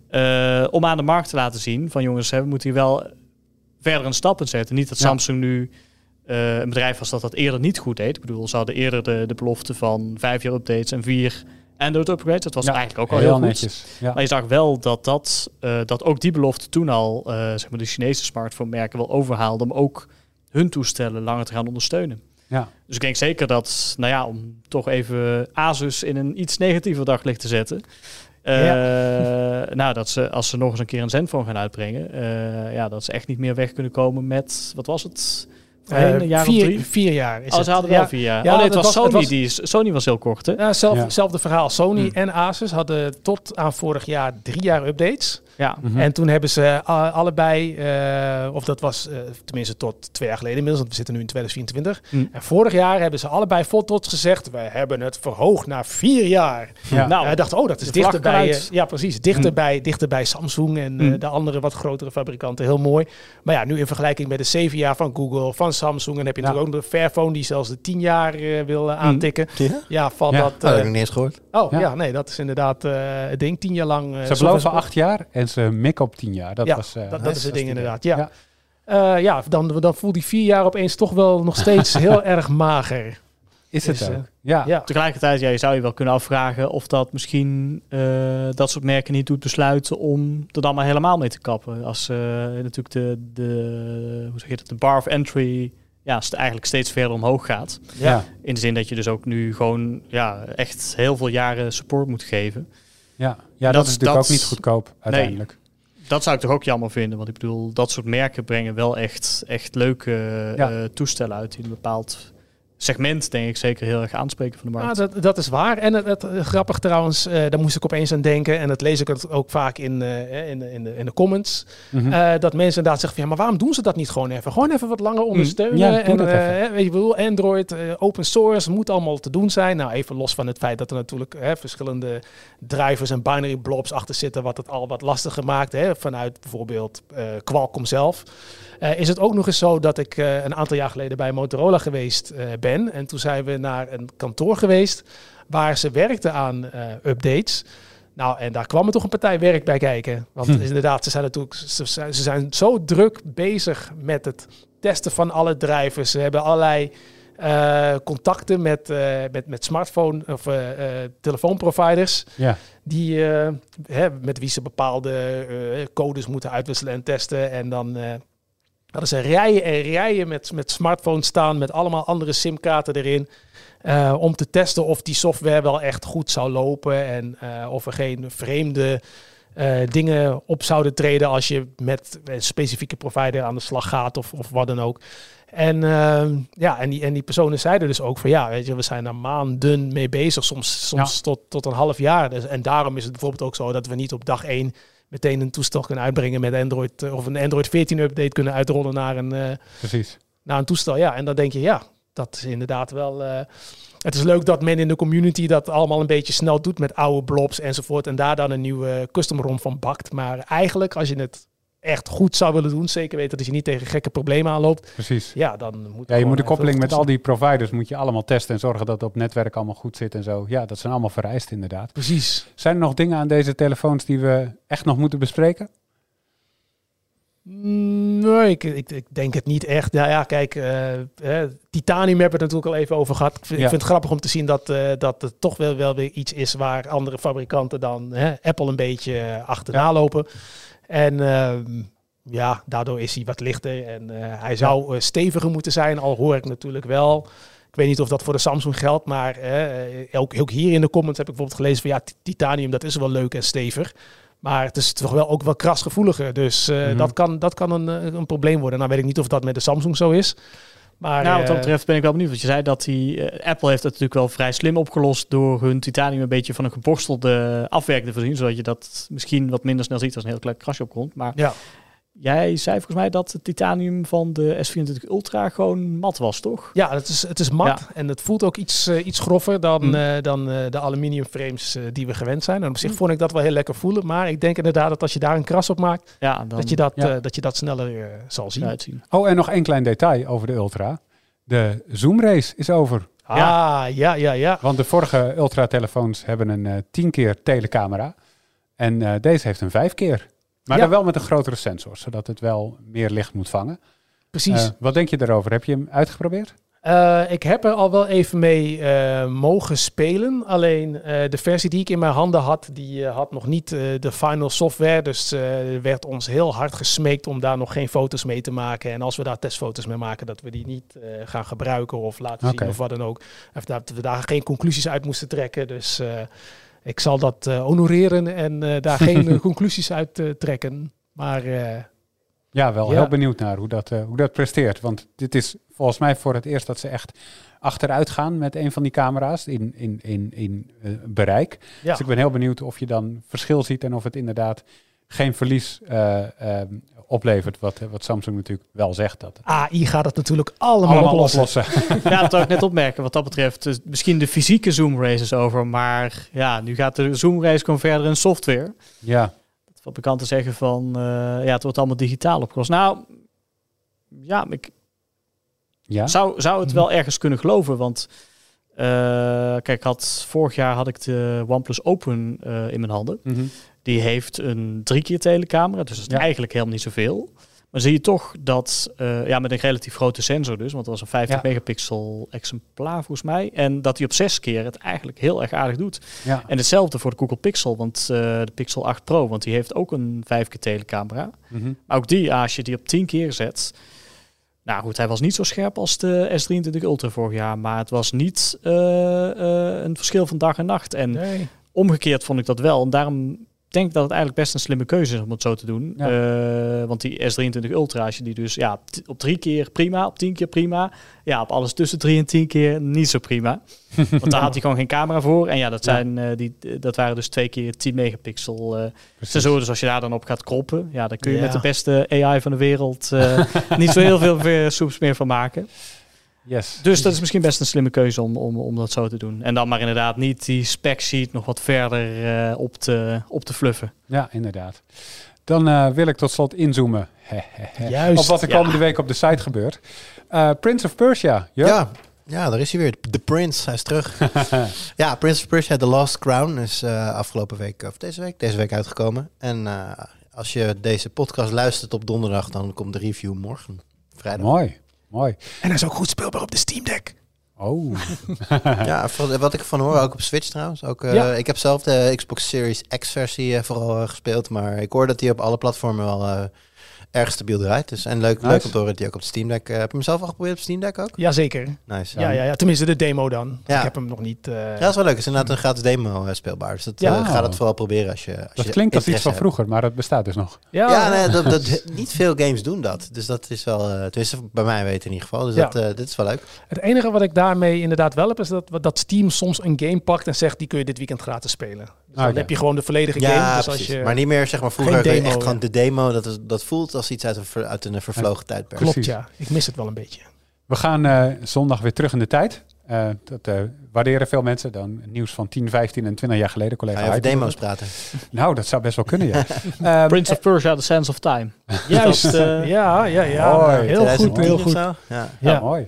eh, om aan de markt te laten zien van jongens, hè, we moeten hier wel verder een stap in zetten. Niet dat Ja. Samsung nu eh, een bedrijf was dat dat eerder niet goed deed. Ik bedoel, ze hadden eerder de, de belofte van vijf jaar updates en vier Android upgrades. Dat was Ja, eigenlijk ook al heel, goed. netjes. Ja. Maar je zag wel dat, dat, eh, dat ook die belofte toen al eh, zeg maar de Chinese smartphone merken wel overhaalde om ook hun toestellen langer te gaan ondersteunen. Ja. Dus ik denk zeker dat, nou ja, om toch even Asus in een iets negatiever daglicht te zetten. Eh, nou, dat ze als ze nog eens een keer een Zenfone gaan uitbrengen, eh, ja, dat ze echt niet meer weg kunnen komen met, wat was het? Voorheen, Eh, een jaar vier, of drie? vier jaar is Oh, het. ze hadden wel Ja. vier jaar. Ja, oh nee, het was het Sony. was- Die, is- Sony was heel kort, hè? Ja, zelf, Ja. Hetzelfde verhaal. Sony Hmm. en Asus hadden tot aan vorig jaar drie jaar updates. Ja. Mhm. En toen hebben ze a- allebei, eh, of dat was eh, tenminste tot twee jaar geleden inmiddels, want we zitten nu in 2024. Hm. En vorig jaar hebben ze allebei vol trots gezegd, wij hebben het verhoogd naar vier jaar. Ja. Nou, Hij dacht, oh, dat is de dichter vlag bij, eruit. eh, ja precies, dichter, Hm. bij, dichter bij Samsung en eh, Hm. de andere wat grotere fabrikanten. Heel mooi. Maar ja, nu in vergelijking met de zeven jaar van Google, van Samsung, en heb je Ja. natuurlijk ook de Fairphone die zelfs de tien jaar eh, wil eh, aantikken. Ja? Ja, van dat... Oh, dat heb eh, ik nog niet eens gehoord. oh Ja. ja. nee, dat is inderdaad eh, het ding. Tien jaar lang. eh, Ze beloven acht jaar en ze mikken op tien jaar. Dat ja, was, eh, dat, dat is het ding inderdaad. Ja, Ja. ja. ja dan, dan voelt die vier jaar opeens toch wel nog steeds heel erg mager. Is het Dus, eh, ook? Ja. Ja. Tegelijkertijd, ja, je zou je wel kunnen afvragen of dat misschien eh, dat soort merken niet doet besluiten om er dan maar helemaal mee te kappen. Als eh, natuurlijk de, de, hoe zeg je dat, de bar of entry ja, eigenlijk steeds verder omhoog gaat. Ja. In de zin dat je dus ook nu gewoon ja, echt heel veel jaren support moet geven. Ja. ja, dat, Dat- is natuurlijk dat- ook niet goedkoop uiteindelijk. Dat zou ik toch ook jammer vinden, want ik bedoel, dat soort merken brengen wel echt, echt leuke Ja. eh, toestellen uit die een bepaald segment, denk ik, zeker heel erg aanspreken van de Ah, markt. dat, dat is waar. En het, het, grappig trouwens, eh, daar moest ik opeens aan denken. En dat lees ik het ook vaak in, eh, in, de- in, de, in de comments. Eh, dat mensen inderdaad zeggen van, ja, maar waarom doen ze dat niet gewoon even? Gewoon even wat langer ondersteunen. Mm. Ja, doe en, weet je, Android, open source, moet allemaal te doen zijn. Nou, even los van het feit dat er natuurlijk hè, verschillende drivers en binary blobs achter zitten, wat het al wat lastiger maakt, hè, vanuit bijvoorbeeld eh, Qualcomm zelf. Eh, is het ook nog eens zo dat ik eh, een aantal jaar geleden bij Motorola geweest eh, ben. En toen zijn we naar een kantoor geweest waar ze werkten aan updates. Nou, en daar kwam er toch een partij werk bij kijken. Want Hm. inderdaad, ze zijn natuurlijk ze zijn, ze zijn zo druk bezig met het testen van alle drivers. Ze hebben allerlei contacten met, met, met smartphone of telefoonproviders. ja. Die, hè, met wie ze bepaalde codes moeten uitwisselen en testen. En dan eh hadden ze rijen en rijen met, met smartphones staan met allemaal andere simkaarten erin. eh, om te testen of die software wel echt goed zou lopen. En eh, of er geen vreemde eh, dingen op zouden treden als je met een specifieke provider aan de slag gaat of, of wat dan ook. En, ehm, ja, en, die, en die personen zeiden dus ook van ja, weet je, we zijn er maanden mee bezig, soms, soms tot, tot een half jaar. Dus, en daarom is het bijvoorbeeld ook zo dat we niet op dag één meteen een toestel kunnen uitbrengen met Android eh, of een Android 14 update kunnen uitrollen naar een, eh, Precies. naar een toestel. Ja, en dan denk je ja, dat is inderdaad wel. eh, het is leuk dat men in de community dat allemaal een beetje snel doet met oude blobs enzovoort. En daar dan een nieuwe custom ROM van bakt. Maar eigenlijk, als je het echt goed zou willen doen, zeker weten dat je niet tegen gekke problemen aanloopt. Precies. Ja, dan moet Ja, je moet de koppeling met al die providers moet je allemaal testen en zorgen dat het op netwerk allemaal goed zit en zo. Ja, dat zijn allemaal vereist inderdaad. Precies. Zijn er nog dingen aan deze telefoons die we echt nog moeten bespreken? Mm, Nee, ik, ik, ik denk het niet echt. Ja, ja kijk, eh, eh, titanium hebben we het natuurlijk al even over gehad. Ik vind, Ja. ik vind het grappig om te zien dat, eh, dat het toch wel, wel weer iets is waar andere fabrikanten dan Apple een beetje achterna Ja. lopen. En ehm, ja, daardoor is hij wat lichter en eh, hij zou eh, steviger moeten zijn, al hoor ik natuurlijk wel. Ik weet niet of dat voor de Samsung geldt, maar eh, ook, ook hier in de comments heb ik bijvoorbeeld gelezen van ja, ti- titanium dat is wel leuk en stevig. Maar het is toch wel ook wel krasgevoeliger. Dus Mhm. dat kan, dat kan een, een probleem worden. Nou weet ik niet of dat met de Samsung zo is. Maar nou, wat dat eh, betreft ben ik wel benieuwd. Want je zei dat die, eh, Apple heeft het natuurlijk wel vrij slim opgelost door hun titanium een beetje van een geborstelde afwerking te voorzien. Zodat je dat misschien wat minder snel ziet als een heel klein krasje opkomt. Maar ja, jij zei volgens mij dat het titanium van de S24 Ultra gewoon mat was, toch? ja het, is, het is mat en het voelt ook iets, eh, iets groffer dan, Mm. eh, dan eh, de aluminium frames die we gewend zijn. En op zich Mm. vond ik dat wel heel lekker voelen. Maar ik denk inderdaad dat als je daar een kras op maakt, Ja, dan dat, je dat, ja. dat je dat sneller zal zien. uitzien. Oh, en nog één klein detail over de Ultra. De zoomrace is over. Ah, ja, ja, ja. Want de vorige Ultra-telefoons hebben een eh 10 keer telecamera. En eh, deze heeft een 5 keer. Maar Ja. dan wel met een grotere sensor, zodat het wel meer licht moet vangen. Precies. Eh, wat denk je daarover? Heb je hem uitgeprobeerd? Eh, ik heb er al wel even mee eh, mogen spelen. Alleen de versie die ik in mijn handen had, die had nog niet de final software. Dus er werd ons heel hard gesmeekt om daar nog geen foto's mee te maken. En als we daar testfoto's mee maken, dat we die niet gaan gebruiken of laten zien of wat dan ook. Of dat we daar geen conclusies uit moesten trekken. Dus ik zal dat eh, honoreren en eh, daar geen eh, conclusies uit trekken. Maar Ja, wel Ja. heel benieuwd naar hoe dat, hoe dat presteert. Want dit is volgens mij voor het eerst dat ze echt achteruit gaan met een van die camera's in, in, in, in bereik. ja. Dus ik ben heel benieuwd of je dan verschil ziet en of het inderdaad geen verlies eh, ehm, oplevert. Wat, wat Samsung natuurlijk wel zegt. Dat AI gaat het natuurlijk allemaal, allemaal oplossen. oplossen. Ja, dat zou ik net opmerken. Wat dat betreft, dus misschien de fysieke zoom race is over. Maar ja, nu gaat de zoom race gewoon verder in software. ja, Dat fabrikanten zeggen van, eh, ja, het wordt allemaal digitaal opgelost. Nou, ja, ik ja. zou, zou het wel ergens kunnen geloven. Want eh, kijk, had, vorig jaar had ik de OnePlus Open eh, in mijn handen. Mhm. Die heeft een drie keer telecamera, dus dat is Ja. eigenlijk helemaal niet zoveel. Maar zie je toch dat, eh, ja, met een relatief grote sensor dus, want dat was een 50 Ja. megapixel exemplaar volgens mij. En dat hij op zes keer het eigenlijk heel erg aardig doet. ja. En hetzelfde voor de Google Pixel, want eh, de Pixel 8 Pro, want die heeft ook een 5 keer telecamera. Maar ook die, als je die op 10 keer zet. Nou goed, hij was niet zo scherp als de S23 Ultra vorig jaar, maar het was niet eh, een verschil van dag en nacht. En Nee. omgekeerd vond ik dat wel. En daarom denk dat het eigenlijk best een slimme keuze is om het zo te doen. Ja. Eh, want die S23 Ultra, als je die dus ja, op drie keer prima, op tien keer prima. Ja, op alles tussen drie en tien keer niet zo prima. Want daar had hij gewoon geen camera voor. En ja, dat, Ja. zijn, eh, die, dat waren dus twee keer 10 megapixel eh Precies. sensoren. Dus als je daar dan op gaat kroppen, ja, dan kun je Ja. met de beste AI van de wereld eh, niet zo heel veel soeps meer van maken. Yes. Dus dat is misschien best een slimme keuze om, om, om dat zo te doen. En dan maar inderdaad niet die spec sheet nog wat verder eh, op, te, op te fluffen. Ja, inderdaad. Dan eh, wil ik tot slot inzoomen. Juist. Op wat er Ja. komende week op de site gebeurt. Eh, Prince of Persia. Ja. Ja. ja, daar is hij weer. The Prince, hij is terug. ja, Prince of Persia, The Lost Crown is eh, afgelopen week, of deze week, deze week uitgekomen. En eh, als je deze podcast luistert op donderdag, dan komt de review morgen, vrijdag. Mooi. Mooi. En hij is ook goed speelbaar op de Steam Deck. Oh. Ja, wat ik van hoor, ook op Switch trouwens. Ook, eh, Ja. Ik heb zelf de Xbox Series X-versie eh, vooral eh, gespeeld, maar ik hoor dat die op alle platformen wel eh, erg stabiel draait. Dus, en leuk, Nice. leuk om te horen dat die ook op de Steam Deck... eh, heb je hem zelf al geprobeerd op Steam Deck ook? Jazeker. Nice. Ja, ja, ja, tenminste de demo dan. Ja. Ik heb hem nog niet... eh, Ja, dat is wel leuk. Het is inderdaad een gratis demo eh, speelbaar. Dus dat, Ja. ga dat vooral proberen als je als Dat je klinkt als iets van hebt. vroeger, maar dat bestaat dus nog. ja, Ja, nee, dat, dat, niet veel games doen dat. Dus dat is wel, eh tenminste bij mij weten in ieder geval. Dus Ja. dat, dit is wel leuk. Het enige wat ik daarmee inderdaad wel heb, is dat, dat Steam soms een game pakt en zegt, die kun je dit weekend gratis spelen. Dus dan Ah, ja. heb je gewoon de volledige Ja, game. Dus als je, maar niet meer zeg maar vroeger echt gewoon de demo. Dat, is, dat voelt als iets uit een, ver- uit een vervlogen tijdperk. Klopt, Precies. ja. Ik mis het wel een beetje. We gaan eh, zondag weer terug in de tijd. Eh, dat eh, waarderen veel mensen. Dan nieuws van 10, 15 en 20 jaar geleden. Collega Ga je over demo's praten? Nou, dat zou best wel kunnen, ja. Ehm, Prince of Persia, The Sands of Time. Juist. Eh, ja, ja, ja. Mooi. Heel goed, 2010 heel goed. zo? Ja. Ja, Ja. mooi.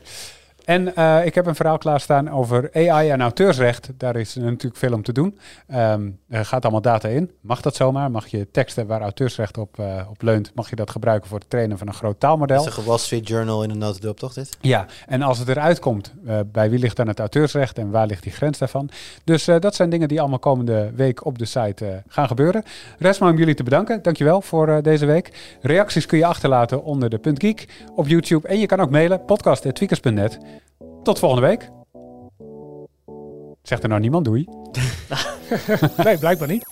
En eh, ik heb een verhaal klaarstaan over AI en auteursrecht. Daar is natuurlijk veel om te doen. Ehm, er gaat allemaal data in. Mag dat zomaar? Mag je teksten waar auteursrecht op, eh, op leunt, mag je dat gebruiken voor het trainen van een groot taalmodel? Dat is een Wall Street Journal in een notendop, toch dit? Ja, en als het eruit komt, eh, bij wie ligt dan het auteursrecht en waar ligt die grens daarvan? Dus dat zijn dingen die allemaal komende week op de site gaan gebeuren. Rest maar om jullie te bedanken. Dankjewel voor deze week. Reacties kun je achterlaten onder de Punt Geek op YouTube. En je kan ook mailen, podcast.tweakers.net. Tot volgende week. Zegt er nou niemand doei? Nee, blijkbaar niet.